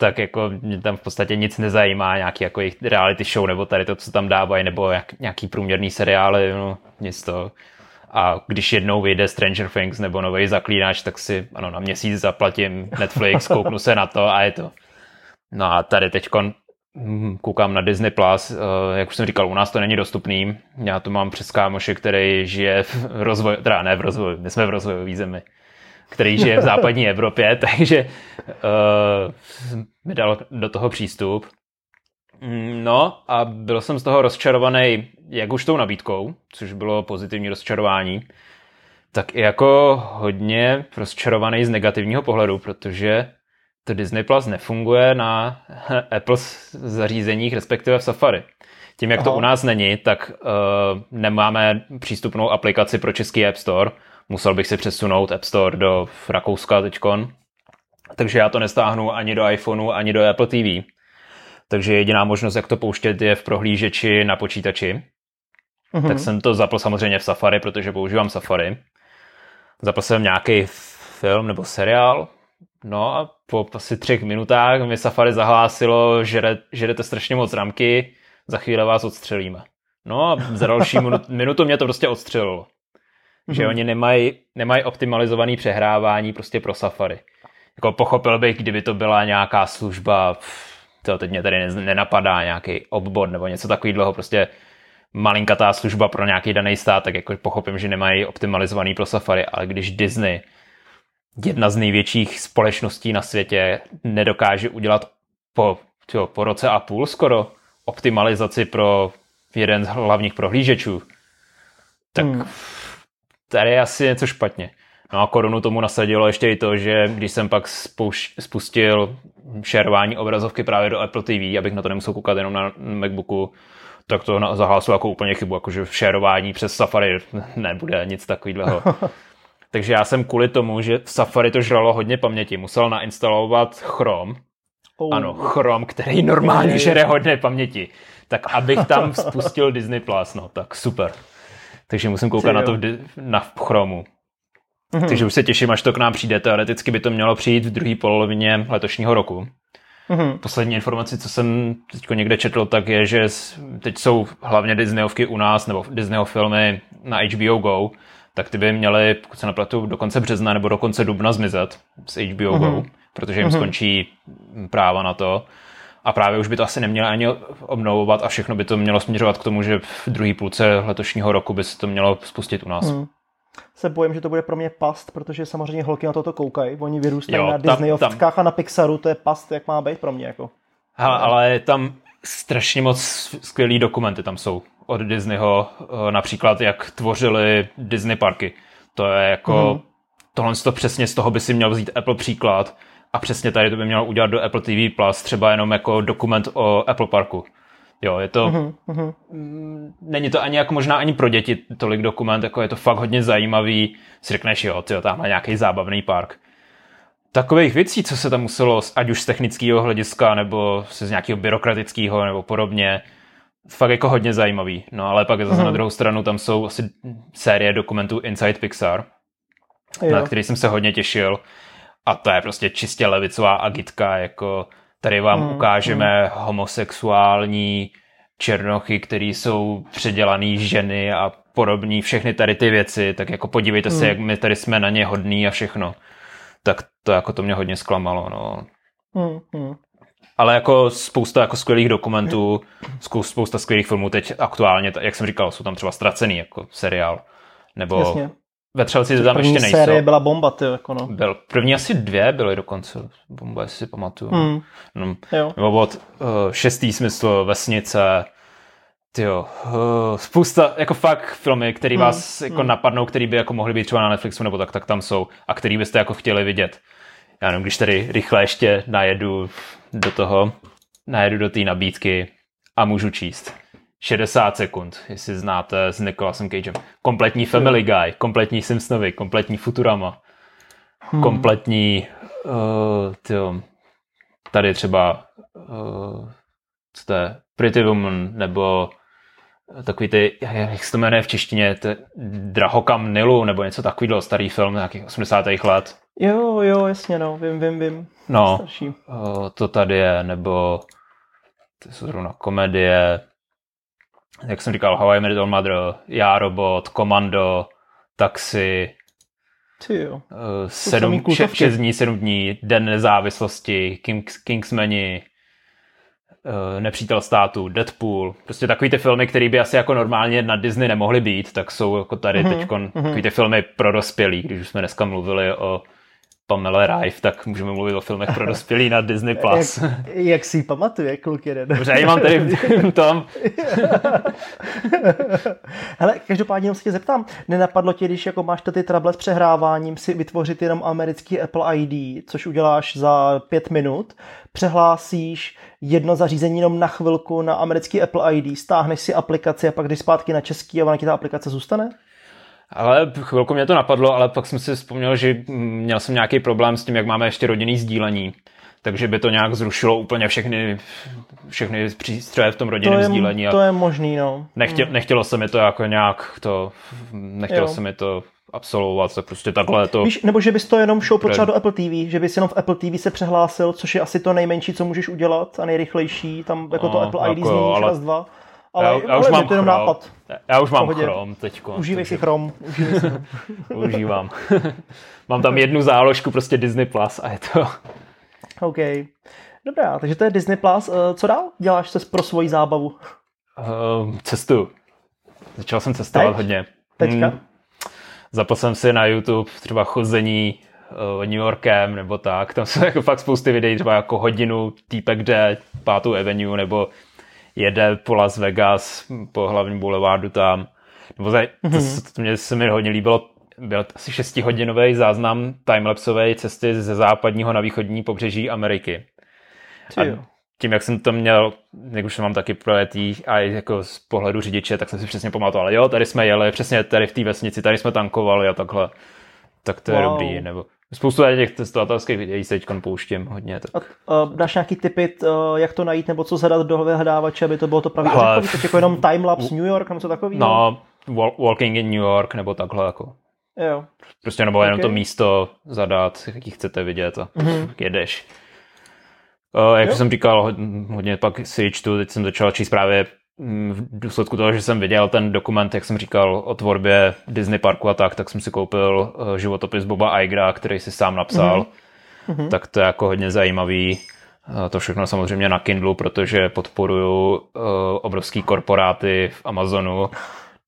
B: tak jako mě tam v podstatě nic nezajímá, nějaký jako jejich reality show, nebo tady to, co tam dávají, nebo jak, nějaký průměrný seriály, no nic to. A když jednou vyjde Stranger Things nebo nový zaklínač, tak si ano, na měsíc zaplatím Netflix, <laughs> kouknu se na to a je to. No a tady teď hm, koukám na Disney+, Plus, eh, jak už jsem říkal, u nás to není dostupný. Já to mám přes kámoše, který žije v rozvoji, teda ne v rozvoji, my jsme v rozvojové zemi, který žije v západní Evropě, <laughs> takže uh, mi dal do toho přístup. Mm, no a byl jsem z toho rozčarovaný jak už tou nabídkou, což bylo pozitivní rozčarování, tak i jako hodně rozčarovaný z negativního pohledu, protože to Disney Plus nefunguje na <laughs> Apple zařízeních, respektive v Safari. Tím, jak Aha. to u nás není, tak uh, nemáme přístupnou aplikaci pro český App Store. Musel bych si přesunout App Store do Rakouska teďkon. takže já to nestáhnu ani do iPhoneu, ani do Apple TV. Takže jediná možnost, jak to pouštět, je v prohlížeči na počítači. Mm-hmm. Tak jsem to zapl samozřejmě v Safari, protože používám Safari. Zapl jsem nějaký film nebo seriál, no a po asi třech minutách mi Safari zahlásilo, že, že jdete strašně moc ramky, za chvíli vás odstřelíme. No a za další <laughs> minutu mě to prostě odstřelilo. Mm-hmm. Že oni nemají, nemají optimalizovaný přehrávání prostě pro Safari. Jako pochopil bych, kdyby to byla nějaká služba, to teď mě tady nenapadá, nějaký obvod nebo něco takového, prostě malinkatá služba pro nějaký daný stát, tak jako pochopím, že nemají optimalizovaný pro Safari, ale když Disney, jedna z největších společností na světě, nedokáže udělat po, tyjo, po roce a půl skoro optimalizaci pro jeden z hlavních prohlížečů, tak hmm. tady je asi něco špatně. No a korunu tomu nasadilo ještě i to, že když jsem pak spouš, spustil šerování obrazovky právě do Apple TV, abych na to nemusel koukat jenom na Macbooku, tak to zahlásilo jako úplně chybu, jakože v šerování přes Safari nebude nic takového. <laughs> Takže já jsem kvůli tomu, že v Safari to žralo hodně paměti, musel nainstalovat Chrome. Oh. Ano, Chrome, který normálně žere hodně paměti. Tak abych tam spustil Disney+, Plus, no tak super. Takže musím koukat na to v, na Chromu. Mm-hmm. Takže už se těším, až to k nám přijde. Teoreticky by to mělo přijít v druhé polovině letošního roku. Mm-hmm. Poslední informaci, co jsem teď někde četl, tak je, že teď jsou hlavně Disneyovky u nás, nebo Disneyho filmy na HBO Go, tak ty by měly, pokud se naplatu, do konce března nebo do konce dubna zmizet z HBO mm-hmm. Go, protože jim mm-hmm. skončí práva na to. A právě už by to asi nemělo ani obnovovat a všechno by to mělo směřovat k tomu, že v druhé půlce letošního roku by se to mělo spustit u nás. Mm
A: se bojím, že to bude pro mě past, protože samozřejmě holky na toto koukají. Oni vyrůstají jo, na Disneyovkách a na Pixaru, to je past, jak má být pro mě. Jako.
B: Hele, ale je tam strašně moc skvělý dokumenty tam jsou od Disneyho, eh, například jak tvořili Disney parky. To je jako, mm. tohle to přesně z toho by si měl vzít Apple příklad a přesně tady to by mělo udělat do Apple TV Plus, třeba jenom jako dokument o Apple parku. Jo, je to, uh-huh, není to ani jako možná ani pro děti tolik dokument, jako je to fakt hodně zajímavý, si řekneš, jo, tyjo, tam má nějaký zábavný park. Takových věcí, co se tam muselo, ať už z technického hlediska, nebo z nějakého byrokratického, nebo podobně, fakt jako hodně zajímavý. No ale pak zase uh-huh. na druhou stranu tam jsou asi série dokumentů Inside Pixar, jo. na který jsem se hodně těšil. A to je prostě čistě levicová agitka, jako Tady vám hmm, ukážeme hmm. homosexuální černochy, který jsou předělaný ženy a podobní, všechny tady ty věci, tak jako podívejte hmm. se, jak my tady jsme na ně hodní a všechno. Tak to jako to mě hodně zklamalo, no. Hmm, hmm. Ale jako spousta jako skvělých dokumentů, spousta skvělých filmů teď aktuálně, jak jsem říkal, jsou tam třeba ztracený jako seriál. Nebo Jasně. Ve Třelci to tam
A: první
B: ještě nejsou.
A: série byla bomba, ty, jako no.
B: Byl, první asi dvě byly dokonce, bomba, jestli si pamatuju. Hmm. No, jo. Nebo od uh, šestý smysl, Vesnice, tyjo, uh, spousta, jako fakt filmy, které hmm. vás jako hmm. napadnou, které by jako mohly být třeba na Netflixu nebo tak, tak tam jsou a který byste jako chtěli vidět. Já nevím, když tady rychle ještě najedu do toho, najedu do té nabídky a můžu číst. 60 sekund, jestli znáte s Nicolasem Cagem. Kompletní Family Guy, kompletní Simpsonovi, kompletní Futurama, hmm. kompletní uh, tyjo, tady třeba uh, co to je, Pretty Woman, nebo takový ty, jak se to jmenuje v češtině, ty Drahokam Nilu, nebo něco takového, starý film nějakých 80. let.
A: Jo, jo, jasně, no, vím, vím, vím.
B: No, uh, to tady je, nebo to jsou zrovna komedie, jak jsem říkal, How I Met Mother, Já, Robot, Komando, Taxi,
A: jo. Uh,
B: sedm, šest, šest dní, sedm dní, Den nezávislosti, Kings, Kingsmani, uh, Nepřítel státu, Deadpool, prostě takový ty filmy, které by asi jako normálně na Disney nemohly být, tak jsou jako tady mm-hmm. teď mm-hmm. takový ty filmy pro dospělý, když už jsme dneska mluvili o Pamela Rife, tak můžeme mluvit o filmech pro dospělí na Disney+. Plus.
A: jak, jak si ji pamatuje, kluk jeden.
B: Dobře, já mám tady <laughs> tam.
A: Hele, každopádně jenom se tě zeptám, nenapadlo ti, když jako máš ty trable s přehráváním, si vytvořit jenom americký Apple ID, což uděláš za pět minut, přehlásíš jedno zařízení jenom na chvilku na americký Apple ID, stáhneš si aplikaci a pak jdeš zpátky na český a ona ti ta aplikace zůstane?
B: Ale chvilku mě to napadlo, ale pak jsem si vzpomněl, že měl jsem nějaký problém s tím, jak máme ještě rodinný sdílení. Takže by to nějak zrušilo úplně všechny, všechny přístroje v tom rodinném sdílení.
A: To je možný, no.
B: Nechtě, hmm. Nechtělo se mi to jako nějak to, nechtělo jo. se mi to absolvovat, tak prostě takhle to...
A: Víš, nebo že bys to jenom šel potřeba do Apple TV, že bys jenom v Apple TV se přehlásil, což je asi to nejmenší, co můžeš udělat a nejrychlejší, tam jako no, to Apple ID jako změníš ale... raz, dva.
B: Ale, já, já už mám to jenom nápad. Já už mám Pohodě. Chrome teďko.
A: Užívej takže... si Chrome. Užívej si. <laughs>
B: Užívám. mám tam jednu záložku, prostě Disney Plus a je to...
A: OK. Dobrá, takže to je Disney Plus. Eh, co dál děláš se pro svoji zábavu?
B: Uh, cestu. Začal jsem cestovat Teď? hodně.
A: Teďka? Hmm.
B: Zapl jsem si na YouTube třeba chození uh, New Yorkem nebo tak. Tam jsou jako fakt spousty videí, třeba jako hodinu týpek jde pátou Avenue nebo jede po Las Vegas, po hlavním boulevardu tam. Nebo za, mm-hmm. to, mhm. to, to, mě se mi hodně líbilo, byl asi šestihodinový záznam timelapsové cesty ze západního na východní pobřeží Ameriky. A tím, jak jsem to měl, jak už mám taky projetý a jako z pohledu řidiče, tak jsem si přesně pamatoval, jo, tady jsme jeli, přesně tady v té vesnici, tady jsme tankovali a takhle. Tak to je wow. dobrý, nebo Spoustu těch testovatelských videí se teď pouštím hodně. Tak.
A: A, a dáš nějaký tipy, jak to najít, nebo co zadat do vyhledávače, aby to bylo to pravý Ale... tak jako jenom timelapse New York, nebo co takový?
B: No, Walking in New York, nebo takhle jako.
A: Jo.
B: Prostě nebo okay. jenom to místo zadat, jaký chcete vidět a mm-hmm. jedeš. Uh, jak jo. jsem říkal, hodně pak si čtu, teď jsem začal číst právě v důsledku toho, že jsem viděl ten dokument, jak jsem říkal, o tvorbě Disney parku a tak, tak jsem si koupil uh, životopis Boba Igra, který si sám napsal. Mm-hmm. Tak to je jako hodně zajímavý. Uh, to všechno samozřejmě na Kindlu, protože podporuju uh, obrovský korporáty v Amazonu.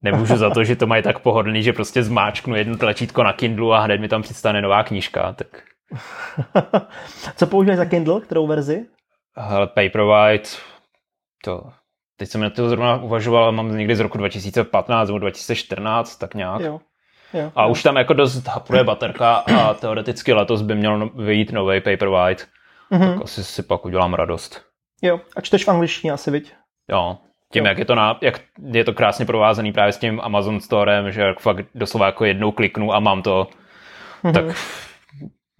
B: Nemůžu za to, že to mají tak pohodlný, že prostě zmáčknu jedno tlačítko na Kindlu a hned mi tam přistane nová knížka. Tak <laughs>
A: Co používáš za Kindle? Kterou verzi?
B: Hele, Paperwhite, to, teď jsem na to zrovna uvažoval, mám někdy z roku 2015 nebo 2014, tak nějak. Jo. Jo, a jo. už tam jako dost hapruje baterka a teoreticky letos by měl no, vyjít nový Paperwhite. Mm-hmm. Tak asi si pak udělám radost.
A: Jo, a čteš v angličtině asi, viď?
B: Jo, tím, jo. jak je to na, jak je to krásně provázaný právě s tím Amazon Storem, že fakt doslova jako jednou kliknu a mám to, mm-hmm. tak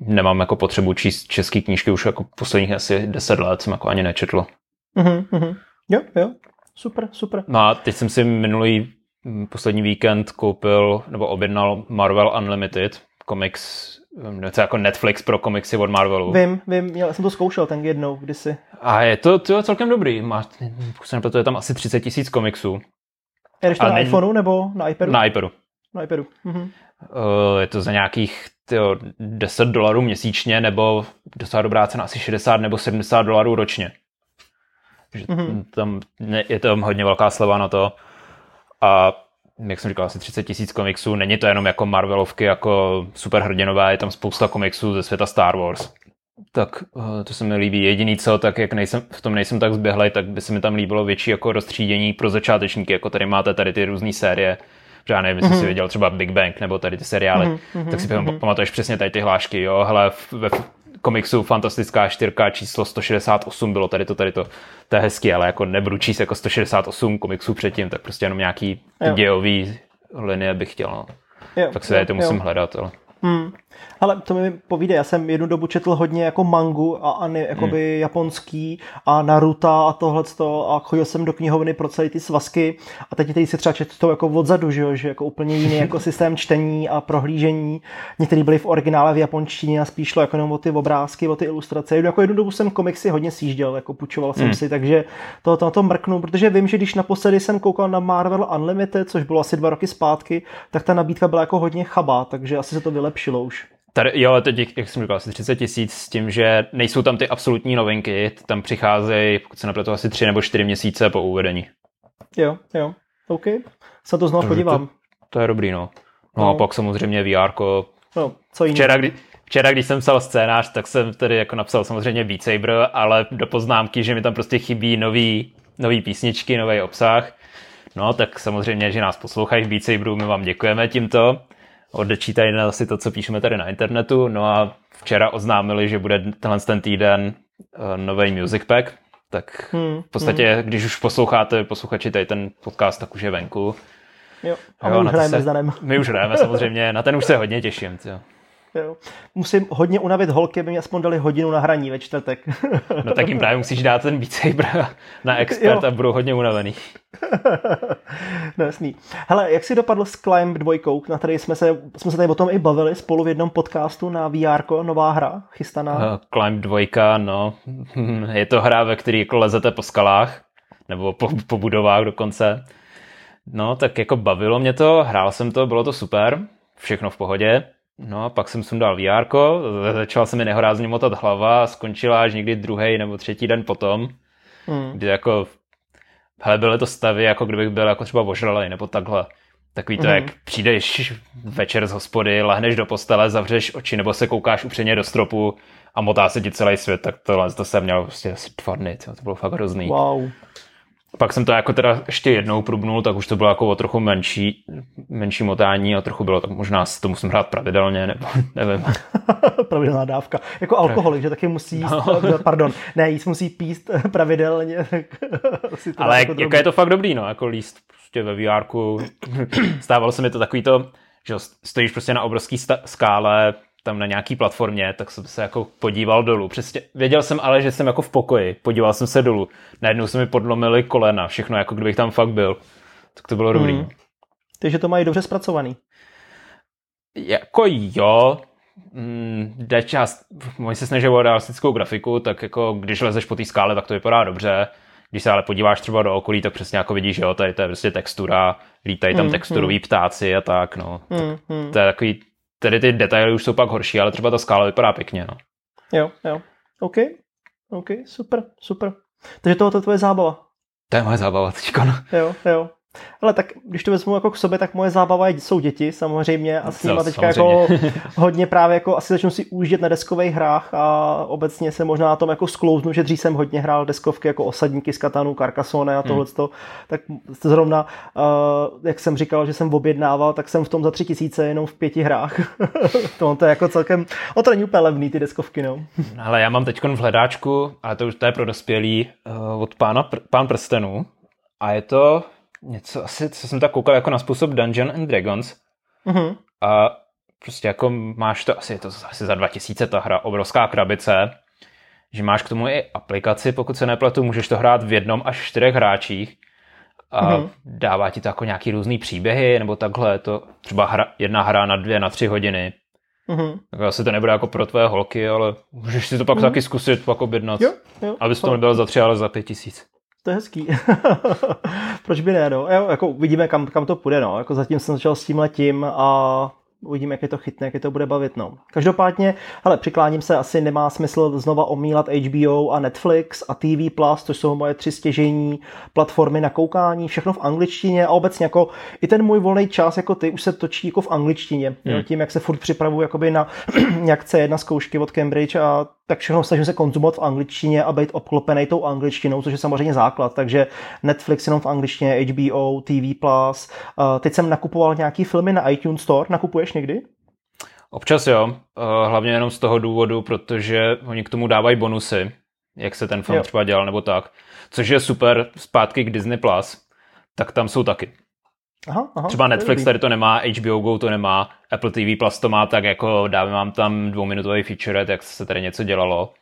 B: nemám jako potřebu číst české knížky už jako posledních asi deset let jsem jako ani nečetl.
A: Mm-hmm. Jo, jo, super, super.
B: No a teď jsem si minulý mm, poslední víkend koupil nebo objednal Marvel Unlimited, komiks, něco jako Netflix pro komiksy od Marvelu.
A: Vím, vím, měl, jsem to zkoušel ten jednou kdysi.
B: A je to, to je celkem dobrý, má, pokud je tam asi 30 tisíc komiksů.
A: Jedeš to na ne... iPhoneu nebo na iPadu?
B: Na iPadu.
A: Na iPadu. Mhm.
B: Uh, je to za nějakých tyjo, 10 dolarů měsíčně, nebo docela dobrá cena, asi 60 nebo 70 dolarů ročně. Že mm-hmm. tam je tam hodně velká sleva na to. A jak jsem říkal, asi 30 tisíc komiksů. Není to jenom jako Marvelovky, jako superhrdinové, je tam spousta komiksů ze světa Star Wars. Tak eh, to se mi líbí. Jediný co, tak jak nejsem, v tom nejsem tak zběhlej, tak by se mi tam líbilo větší jako rozstřídění pro začátečníky, jako tady máte tady ty různé série, já nevím, jestli mm-hmm. si viděl třeba Big Bang nebo tady ty seriály, mm-hmm. tak si mm-hmm. pamatuješ přesně tady ty hlášky, jo, hele, ve komiksu Fantastická čtyřka číslo 168 bylo tady to, tady to, to je hezký, ale jako nebudu číst jako 168 komiksů předtím, tak prostě jenom nějaký dějový linie bych chtěl, no. Jo, tak se jo, to musím jo. hledat, ale...
A: Hmm. Ale to mi povíde, já jsem jednu dobu četl hodně jako mangu a ani jakoby hmm. japonský a Naruto a tohle a chodil jsem do knihovny pro celý ty svazky a teď tady si třeba četl jako odzadu, že, jo? že jako úplně jiný jako <laughs> systém čtení a prohlížení. Některý byli v originále v japonštině a spíš šlo jako jenom o ty obrázky, o ty ilustrace. Jako jednu dobu jsem komiksy hodně sjížděl, jako půjčoval jsem hmm. si, takže to, to na to mrknu, protože vím, že když naposledy jsem koukal na Marvel Unlimited, což bylo asi dva roky zpátky, tak ta nabídka byla jako hodně chabá, takže asi se to vylepšilo už.
B: Tady, jo, ale teď, jak jsem říkal, asi 30 tisíc s tím, že nejsou tam ty absolutní novinky, tam přicházejí, pokud se napletu, asi tři nebo čtyři měsíce po uvedení.
A: Jo, jo, OK. Se to znovu podívám.
B: To, to je dobrý, no. No, no. a pak samozřejmě VR.
A: No, co jiný?
B: Včera, kdy, včera, když jsem psal scénář, tak jsem tedy jako napsal samozřejmě Beat Saber, ale do poznámky, že mi tam prostě chybí nový, nový písničky, nový obsah. No, tak samozřejmě, že nás poslouchají v Beat Saberu, my vám děkujeme tímto odečítají na asi to, co píšeme tady na internetu. No a včera oznámili, že bude tenhle ten týden uh, eh, nový Music Pack, tak hmm, v podstatě, hmm. když už posloucháte, posluchači tady ten podcast, tak už je venku.
A: Jo, a my jo, už hrajeme se, s Danem.
B: My už hrajeme samozřejmě, na ten už se hodně těším. Tjo.
A: Jo. Musím hodně unavit holky, aby mi aspoň dali hodinu na hraní ve čtvrtek. <laughs>
B: No tak jim právě musíš dát ten Beat Saber na expert jo. a budou hodně unavený. <laughs>
A: no jasný. Hele, jak jsi dopadl s Climb dvojkou, na který jsme se, jsme se tady o tom i bavili spolu v jednom podcastu na VR, nová hra, chystaná? Uh,
B: Climb dvojka, no, <laughs> je to hra, ve které jako lezete po skalách, nebo po, po budovách dokonce. No, tak jako bavilo mě to, hrál jsem to, bylo to super, všechno v pohodě. No a pak jsem sundal VR, začala se mi nehorázně motat hlava a skončila až někdy druhý nebo třetí den potom, hmm. kdy jako, hele, byly to stavy, jako kdybych byl jako třeba ožralej nebo takhle. Takový to, hmm. jak přijdeš večer z hospody, lehneš do postele, zavřeš oči nebo se koukáš upřeně do stropu a motá se ti celý svět, tak tohle to jsem měl prostě asi dva dny, to bylo fakt hrozný.
A: Wow.
B: Pak jsem to jako teda ještě jednou prubnul, tak už to bylo jako o trochu menší, menší motání a trochu bylo, tak možná to musím hrát pravidelně, nebo <laughs> nevím. <laughs>
A: Pravidelná dávka. Jako alkoholik, že taky musí jíst, no. pardon, ne, jíst musí píst pravidelně. <laughs>
B: Ale jako, jako je to fakt dobrý, no, jako líst prostě ve vr <clears throat> Stávalo se mi to takový to, že stojíš prostě na obrovský skále, tam na nějaký platformě, tak jsem se jako podíval dolů. Přesně, věděl jsem ale, že jsem jako v pokoji, podíval jsem se dolů. Najednou se mi podlomily kolena, všechno jako kdybych tam fakt byl. Tak to bylo dobrý. Hmm.
A: Takže to mají dobře zpracovaný.
B: Jako jo, mm, jde část, oni se snaží o realistickou grafiku, tak jako když lezeš po té skále, tak to vypadá dobře. Když se ale podíváš třeba do okolí, tak přesně jako vidíš, že jo, tady to je prostě textura, lítají tam mm, texturoví mm. ptáci a tak, no. Mm, tak mm. To je takový Tedy ty detaily už jsou pak horší, ale třeba ta skála vypadá pěkně. No.
A: Jo, jo. OK. OK, super, super. Takže tohle je tvoje zábava.
B: To je moje zábava teďka. No.
A: Jo, jo. Ale tak když to vezmu jako k sobě, tak moje zábava jsou děti samozřejmě a s nimi teďka jako <laughs> hodně právě jako asi začnu si užít na deskových hrách a obecně se možná na tom jako sklouznu, že dřív jsem hodně hrál deskovky jako osadníky z Katanu, Carcassonne a tohle, hmm. tak zrovna, uh, jak jsem říkal, že jsem objednával, tak jsem v tom za tři tisíce jenom v pěti hrách. <laughs> to, to je jako celkem, o to není úplně levný, ty deskovky, no. <laughs>
B: Ale já mám teď v hledáčku, ale to už to je pro dospělý, uh, od pána, pán prstenů a je to něco asi, co jsem tak koukal jako na způsob Dungeon and Dragons. Mm-hmm. A prostě jako máš to, asi je to asi za 2000 ta hra, obrovská krabice, že máš k tomu i aplikaci, pokud se nepletu, můžeš to hrát v jednom až čtyřech hráčích a mm-hmm. dává ti to jako nějaký různý příběhy, nebo takhle, to třeba hra, jedna hra na dvě, na tři hodiny. Mm-hmm. Tak asi to nebude jako pro tvé holky, ale můžeš si to pak mm-hmm. taky zkusit, pak objednat. Jo, jo, abys to nebyl za tři, ale za pět tisíc.
A: To je hezký. <laughs> Proč by ne, no? Jo, jako uvidíme, kam, kam to půjde, no. Jako zatím jsem začal s tím letím a uvidíme, jak je to chytne, jak je to bude bavit. No. Každopádně, hele, přikláním se, asi nemá smysl znova omílat HBO a Netflix a TV+, což jsou moje tři stěžení platformy na koukání, všechno v angličtině a obecně jako i ten můj volný čas, jako ty, už se točí jako v angličtině. Hmm. Jo, tím, jak se furt připravuju jakoby na <clears throat> nějak C1 zkoušky od Cambridge a tak všechno snažím se konzumovat v angličtině a být obklopený tou angličtinou, což je samozřejmě základ. Takže Netflix jenom v angličtině, HBO, TV+. Teď jsem nakupoval nějaký filmy na iTunes Store. Nakupuješ někdy?
B: Občas jo, hlavně jenom z toho důvodu, protože oni k tomu dávají bonusy, jak se ten film jo. třeba dělal nebo tak, což je super zpátky k Disney+, Plus, tak tam jsou taky. Aha, aha, Třeba Netflix tady to nemá, HBO Go to nemá, Apple TV Plus to má tak jako dáme vám tam dvouminutový feature, jak se tady něco dělalo.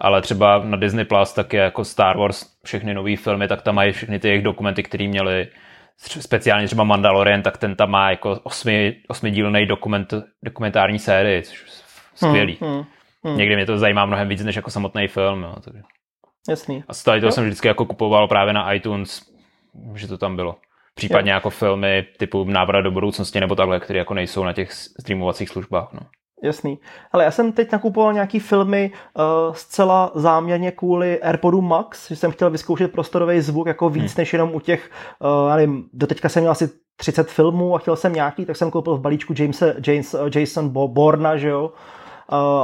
B: Ale třeba na Disney Plus tak je jako Star Wars, všechny nové filmy, tak tam mají všechny ty jejich dokumenty, které měli speciálně třeba Mandalorian, tak ten tam má jako osmi, osmidílný dokument, dokumentární sérii, což je skvělý. Hmm, hmm, hmm. Někdy mě to zajímá mnohem víc, než jako samotný film. Jo, takže.
A: Jasný.
B: A z toho jsem vždycky jako kupoval právě na iTunes, že to tam bylo. Případně jo. jako filmy typu Návrat do budoucnosti nebo takhle, které jako nejsou na těch streamovacích službách. No.
A: Jasný. Ale já jsem teď nakupoval nějaký filmy uh, zcela záměrně kvůli AirPodu Max, že jsem chtěl vyzkoušet prostorový zvuk jako víc, hmm. než jenom u těch, uh, já nevím, doteďka jsem měl asi 30 filmů a chtěl jsem nějaký, tak jsem koupil v balíčku Jamesa, James, uh, Jason Borna, že jo,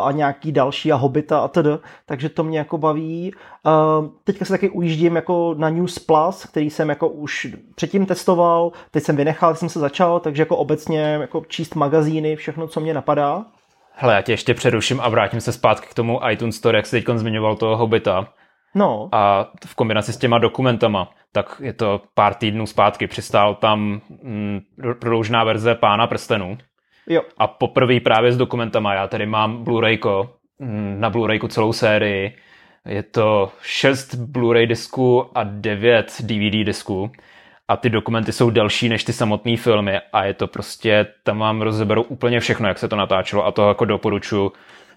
A: a nějaký další a Hobita a td. Takže to mě jako baví. Teďka se taky ujíždím jako na News Plus, který jsem jako už předtím testoval, teď jsem vynechal, jsem se začal, takže jako obecně jako číst magazíny, všechno, co mě napadá.
B: Hele, já tě ještě přeruším a vrátím se zpátky k tomu iTunes Store, jak jsi teď zmiňoval toho Hobita.
A: No.
B: A v kombinaci s těma dokumentama, tak je to pár týdnů zpátky. Přistál tam mm, prodloužená verze Pána prstenů.
A: Jo.
B: A poprvé právě s dokumentama. Já tady mám Blu-rayko, mm, na Blu-rayku celou sérii. Je to 6 Blu-ray disků a 9 DVD disků. A ty dokumenty jsou delší než ty samotné filmy a je to prostě, tam vám rozeberu úplně všechno, jak se to natáčelo a to jako doporučuji.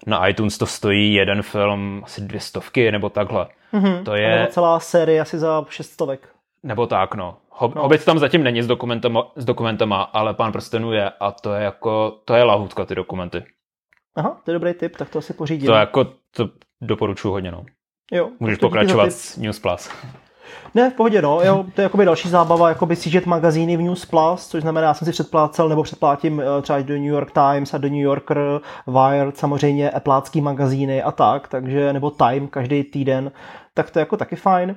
B: Na iTunes to stojí jeden film asi dvě stovky nebo takhle.
A: Mm-hmm. To je... Nebo celá série asi za šestovek.
B: Nebo tak, no. Hob- no. Hobbit tam zatím není s dokumentama, s dokumentama, ale Pán prstenů je a to je jako, to je lahutka, ty dokumenty.
A: Aha, to je dobrý tip, tak to asi pořídím.
B: To jako, to doporučuji hodně, no.
A: Jo.
B: Můžeš pokračovat s News Plus.
A: Ne, v pohodě, no. Jo, to je jakoby další zábava, jakoby CGet magazíny v News Plus, což znamená, já jsem si předplácel nebo předplátím eh, třeba do New York Times a do New Yorker, Wired, samozřejmě Appleácký magazíny a tak, takže, nebo Time každý týden, tak to je jako taky fajn.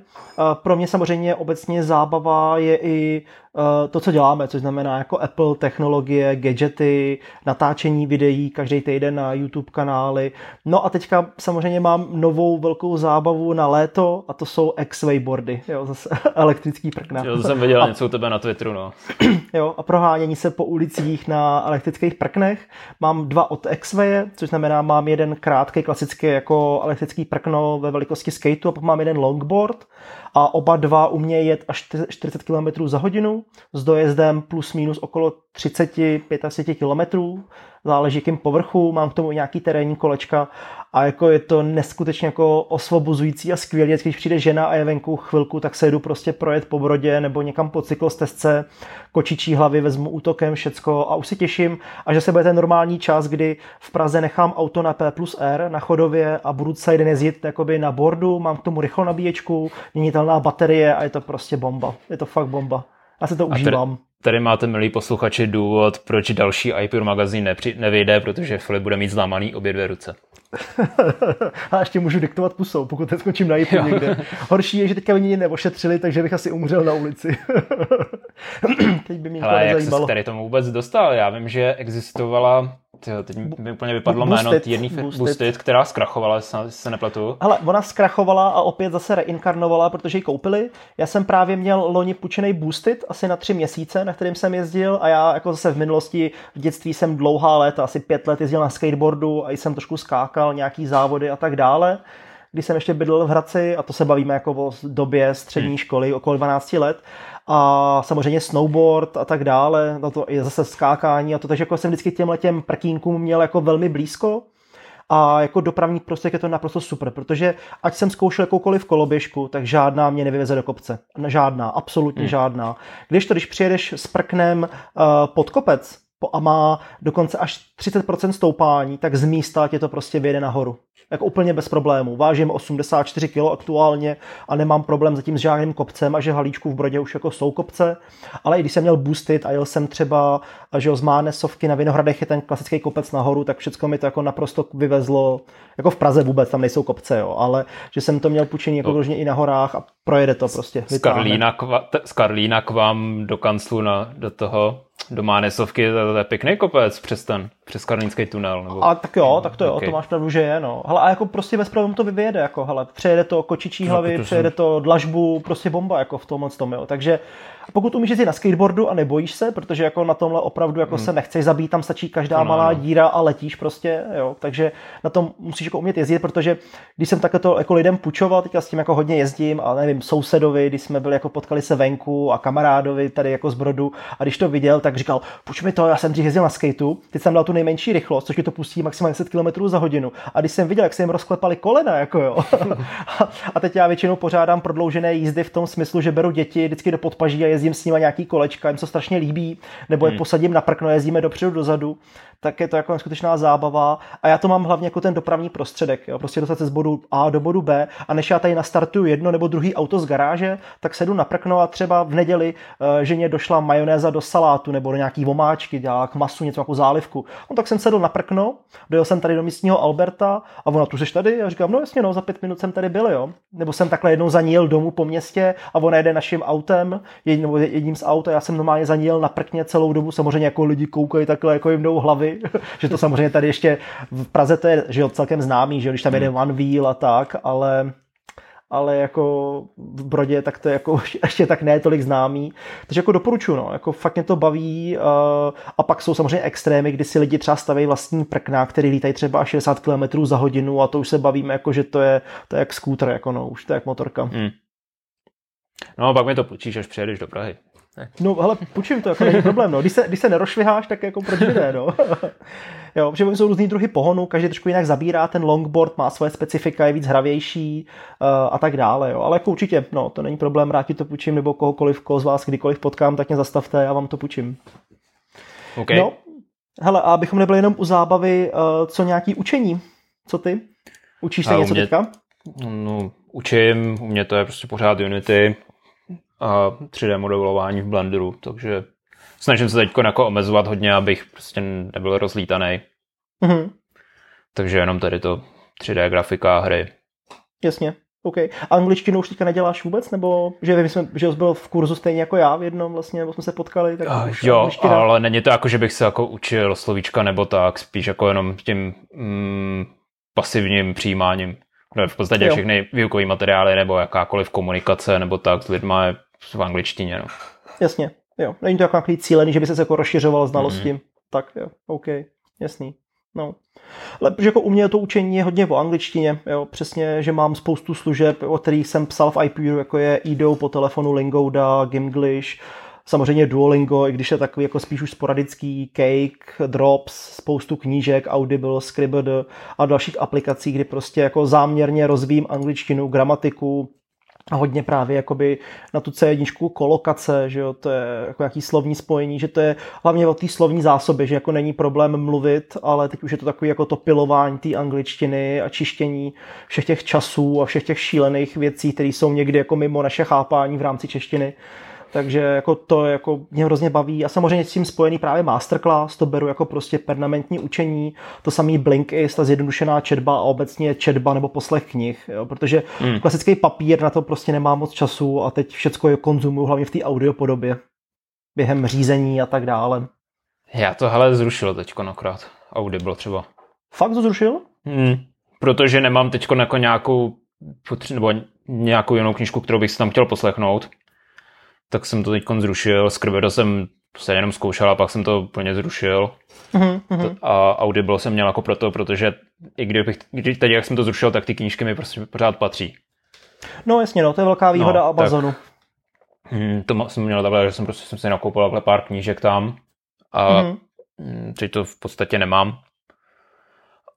A: Pro mě samozřejmě obecně zábava je i Eh, to, co děláme, což znamená jako Apple, technologie, gadgety, natáčení videí každý týden na YouTube kanály. No a teďka samozřejmě mám novou velkou zábavu na léto a to jsou X-Wayboardy, jo, zase <laughs> elektrický prkna.
B: Jo, to jsem viděl a, něco u tebe na Twitteru, no. <clears throat>
A: Jo, a prohánění se po ulicích na elektrických prknech. Mám dva od X-Waye, což znamená, mám jeden krátký, klasický jako elektrický prkno ve velikosti skateu a pak mám jeden longboard a oba dva umějí jet až 40 km za hodinu s dojezdem plus minus okolo 30-35 km záleží jakým povrchu, mám k tomu nějaký terénní kolečka a jako je to neskutečně jako osvobozující a skvělé, když přijde žena a je venku chvilku, tak se jdu prostě projet po brodě nebo někam po cyklostezce, kočičí hlavy, vezmu útokem všecko a už si těším a že se bude ten normální čas, kdy v Praze nechám auto na P plus R na chodově a budu celý den jezdit jakoby na bordu, mám k tomu rychlou nabíječku, měnitelná baterie a je to prostě bomba. Je to fakt bomba. Já se to a užívám.
B: Tady máte, milí posluchači, důvod, proč další iPure magazín nepři- nevyjde, protože Filip bude mít zlámaný obě dvě ruce. <laughs>
A: a ještě můžu diktovat pusou, pokud teď skočím na iPhone někde. Horší je, že teďka mě neošetřili, takže bych asi umřel na ulici. <clears throat> teď by mě
B: Ale jak se tady tomu vůbec dostal? Já vím, že existovala Tyjo, teď mi úplně vypadlo Boosted, jméno té jedné Boosted, která zkrachovala, se, se nepletu.
A: Hele, ona zkrachovala a opět zase reinkarnovala, protože ji koupili. Já jsem právě měl loni půjčený Boosted asi na tři měsíce, na kterým jsem jezdil a já jako zase v minulosti, v dětství jsem dlouhá léta, asi pět let jezdil na skateboardu a jsem trošku skákal, nějaký závody a tak dále když jsem ještě bydlel v Hradci, a to se bavíme jako o době střední hmm. školy, okolo 12 let, a samozřejmě snowboard a tak dále, no to je zase skákání a to, takže jako jsem vždycky těm letěm prkínkům měl jako velmi blízko a jako dopravní prostředek je to naprosto super, protože ať jsem zkoušel jakoukoliv koloběžku, tak žádná mě nevyveze do kopce. Žádná, absolutně hmm. žádná. Když to, když přijedeš s prknem uh, pod kopec a má dokonce až 30% stoupání, tak z místa tě to prostě vyjede nahoru jako úplně bez problémů. Vážím 84 kg aktuálně a nemám problém zatím s žádným kopcem a že halíčku v Brodě už jako jsou kopce, ale i když jsem měl boostit a jel jsem třeba že z Mánesovky na Vinohradech je ten klasický kopec nahoru, tak všechno mi to jako naprosto vyvezlo, jako v Praze vůbec, tam nejsou kopce, jo, ale že jsem to měl půjčený jako no. i na horách a projede to prostě.
B: Z Karlína, k, z Karlína k vám do kanclu na, do toho do Mánesovky, to, to je pěkný kopec přes ten, přes Karlínský tunel. Nebo...
A: A tak jo, tak to jo, okay. to máš pravdu, že je, no. Hele, a jako prostě bez problémů to vyjede, jako, hele, přejede to kočičí no, hlavy, to přejede jsem... to dlažbu, prostě bomba, jako v tomhle tom, jo. Takže pokud umíš jezdit na skateboardu a nebojíš se, protože jako na tomhle opravdu jako hmm. se nechceš zabít, tam stačí každá no, malá no. díra a letíš prostě, jo. Takže na tom musíš jako umět jezdit, protože když jsem takhle to jako lidem půjčoval, teďka s tím jako hodně jezdím, a nevím, sousedovi, když jsme byli jako potkali se venku a kamarádovi tady jako z Brodu a když to viděl, tak říkal, půjč mi to, já jsem dřív jezdil na skateu, teď jsem dal tu nejmenší rychlost, což mi to pustí maximálně 10 km za hodinu. A když jsem viděl, jak se jim rozklepali kolena, jako jo. <laughs> a teď já většinou pořádám prodloužené jízdy v tom smyslu, že beru děti vždycky do podpaží a jezdím s nimi nějaký kolečka, jim se strašně líbí, nebo je hmm. posadím na prkno, jezdíme dopředu, dozadu, tak je to jako skutečná zábava. A já to mám hlavně jako ten dopravní prostředek, jo? prostě dostat se z bodu A do bodu B a než já tady nastartuju jedno nebo druhý auto z garáže, tak sedu na prkno a třeba v neděli uh, ženě došla majonéza do salátu nebo do nějaký vomáčky, dělá k masu něco jako zálivku. No tak jsem sedl na prkno, dojel jsem tady do místního Alberta a ona tu jsi tady? Já říkám, no jasně, no, za pět minut jsem tady byl, jo. Nebo jsem takhle jednou za domů po městě a ona jede naším autem, jedním, jedním z aut a já jsem normálně za ní jel na prkně celou dobu, samozřejmě jako lidi koukají takhle, jako jim jdou hlavy, <laughs> že to samozřejmě tady ještě v Praze to je že jo, celkem známý, že jo, když tam jede hmm. one wheel a tak, ale ale jako v Brodě tak to je jako <laughs> ještě tak ne tolik známý. Takže jako doporučuji, no, jako fakt mě to baví uh, a pak jsou samozřejmě extrémy, kdy si lidi třeba staví vlastní prkna, který lítají třeba 60 km za hodinu a to už se bavíme jako, že to je, to je jak skútr, jako no, už to je jak motorka. Hmm.
B: No, pak mi to počíš, až přijedeš do Prahy.
A: No, hele, půjčím to, jako není problém, no. Když se, když se nerošviháš, tak jako proč ne, no. <laughs> jo, protože jsou různý druhy pohonu, každý trošku jinak zabírá, ten longboard má svoje specifika, je víc hravější uh, a tak dále, jo. Ale jako určitě, no, to není problém, rád ti to půjčím, nebo kohokoliv, koho z vás kdykoliv potkám, tak mě zastavte, já vám to půjčím.
B: Okay.
A: No, hele, a abychom nebyli jenom u zábavy, uh, co nějaký učení? Co ty? Učíš se něco mě, teďka?
B: No, učím, u mě to je prostě pořád Unity, a 3D modelování v Blenderu, takže snažím se teď jako omezovat hodně, abych prostě nebyl rozlítaný. Mm-hmm. Takže jenom tady to 3D grafika hry.
A: Jasně, OK. A angličtinu už teďka neděláš vůbec? Nebo že vím, že jsi byl v kurzu stejně jako já v jednom vlastně, nebo jsme se potkali? Tak
B: uh, jo, angličtina... ale není to jako, že bych se jako učil slovíčka nebo tak, spíš jako jenom tím mm, pasivním přijímáním. No, v podstatě jo. všechny výukové materiály nebo jakákoliv komunikace nebo tak s lidma je v angličtině. No.
A: Jasně, jo. Není to jako nějaký cílený, že by se jako rozšiřoval znalosti. Mm. Tak jo, OK, jasný. No. Ale protože jako u mě to učení je hodně o angličtině, jo, přesně, že mám spoustu služeb, o kterých jsem psal v IPU, jako je IDO po telefonu, Lingoda, Gimglish, samozřejmě Duolingo, i když je takový jako spíš už sporadický, Cake, Drops, spoustu knížek, Audible, Scribd a dalších aplikací, kdy prostě jako záměrně rozvím angličtinu, gramatiku, hodně právě jakoby na tu C1 kolokace, že jo, to je jako nějaký slovní spojení, že to je hlavně o té slovní zásobě, že jako není problém mluvit, ale teď už je to takový jako to pilování té angličtiny a čištění všech těch časů a všech těch šílených věcí, které jsou někdy jako mimo naše chápání v rámci češtiny takže jako to jako mě hrozně baví a samozřejmě s tím spojený právě masterclass, to beru jako prostě permanentní učení, to samý Blinkist, ta zjednodušená četba a obecně četba nebo poslech knih, jo, protože hmm. klasický papír na to prostě nemá moc času a teď všecko je konzumuju hlavně v té audio podobě během řízení a tak dále.
B: Já to hele zrušil teď akorát. Audible třeba.
A: Fakt to zrušil?
B: Hmm. Protože nemám teď jako nějakou nebo nějakou jinou knižku, kterou bych si tam chtěl poslechnout tak jsem to teď zrušil. Scrivedo jsem se jenom zkoušel a pak jsem to plně zrušil. Mm-hmm. A Audible jsem měl jako proto, protože i kdybych, když teď jak jsem to zrušil, tak ty knížky mi prostě pořád patří.
A: No jasně, no, to je velká výhoda no, Amazonu.
B: Tak, hm, to jsem měl takhle, že jsem prostě jsem si nakoupil pár knížek tam a mm-hmm. teď to v podstatě nemám.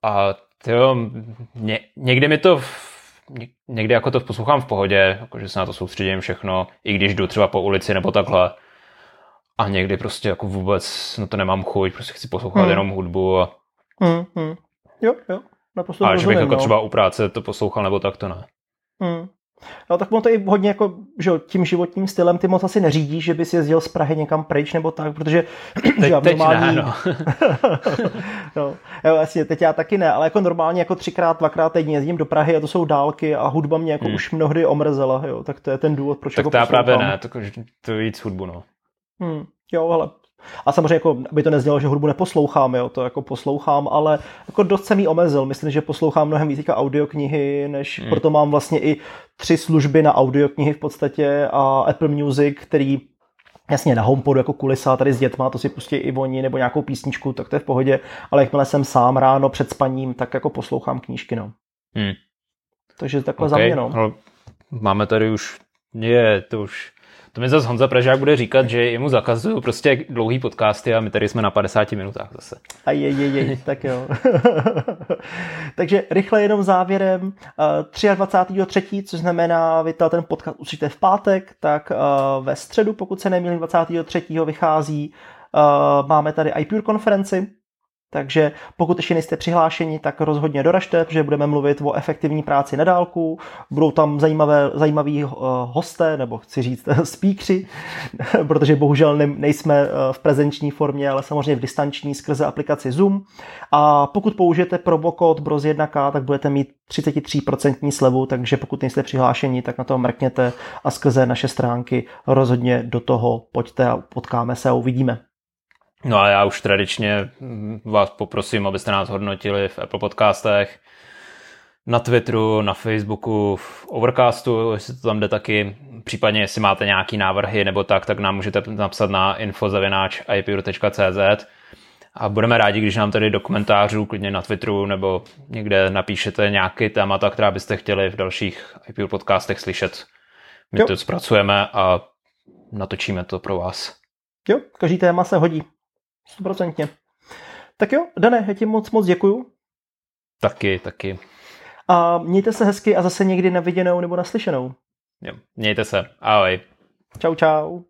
B: A tyjo, ně, někde mi to někdy jako to poslouchám v pohodě, jako že se na to soustředím všechno, i když jdu třeba po ulici nebo takhle. A někdy prostě jako vůbec na to nemám chuť, prostě chci poslouchat hmm. jenom hudbu. A...
A: Hmm, hmm. Jo, jo. Naprosto
B: Ale že bych jako no. třeba u práce to poslouchal nebo tak, to ne.
A: Hmm. No tak to i hodně jako, že tím životním stylem ty moc asi neřídíš, že bys jezdil z Prahy někam pryč nebo tak, protože
B: teď, <clears throat> že teď normální... ne, no. <laughs> <laughs>
A: no. Jo, jasně, teď já taky ne, ale jako normálně jako třikrát, dvakrát týdně jezdím do Prahy a to jsou dálky a hudba mě jako hmm. už mnohdy omrzela, jo, tak to je ten důvod, proč
B: tak
A: jako
B: to já právě ne, to, to víc hudbu, no.
A: Hmm. Jo, ale a samozřejmě, jako, aby to neznělo, že hudbu neposlouchám, jo, to jako poslouchám, ale jako dost jsem jí omezil. Myslím, že poslouchám mnohem víc audioknihy, než hmm. proto mám vlastně i tři služby na audioknihy v podstatě a Apple Music, který Jasně, na HomePodu jako kulisa tady s dětma, to si pustí i oni, nebo nějakou písničku, tak to je v pohodě, ale jakmile jsem sám ráno před spaním, tak jako poslouchám knížky, no. Hmm. Takže takhle okay. za mě, no.
B: Máme tady už, je, to už to mi zase Honza Pražák bude říkat, že jemu zakazují prostě dlouhý podcasty a my tady jsme na 50 minutách zase.
A: A je, je, je, tak jo. <laughs> Takže rychle jenom závěrem. 23. což znamená, vy ten podcast uslyšíte v pátek, tak eh, ve středu, pokud se nemýlím, 23. vychází eh, máme tady iPure konferenci, takže pokud ještě nejste přihlášeni, tak rozhodně doražte, protože budeme mluvit o efektivní práci na dálku. Budou tam zajímavé, zajímaví eh, hosté, nebo chci říct speakři, <laughs> protože bohužel ne, nejsme eh, v prezenční formě, ale samozřejmě v distanční skrze aplikaci Zoom. A pokud použijete promokód BROZ1K, tak budete mít 33% slevu, takže pokud nejste přihlášeni, tak na to mrkněte a skrze naše stránky rozhodně do toho pojďte a potkáme se a uvidíme.
B: No a já už tradičně vás poprosím, abyste nás hodnotili v Apple podcastech. na Twitteru, na Facebooku, v Overcastu, jestli to tam jde taky. Případně, jestli máte nějaký návrhy nebo tak, tak nám můžete napsat na info.ipure.cz a budeme rádi, když nám tady do komentářů, klidně na Twitteru nebo někde napíšete nějaký témata, která byste chtěli v dalších IPure podcastech slyšet. My jo. to zpracujeme a natočíme to pro vás.
A: Jo, každý téma se hodí. 100%. Tak jo, Dane, já ti moc moc děkuju.
B: Taky, taky.
A: A mějte se hezky a zase někdy na viděnou nebo naslyšenou.
B: Jo, mějte se. Ahoj.
A: Čau, čau.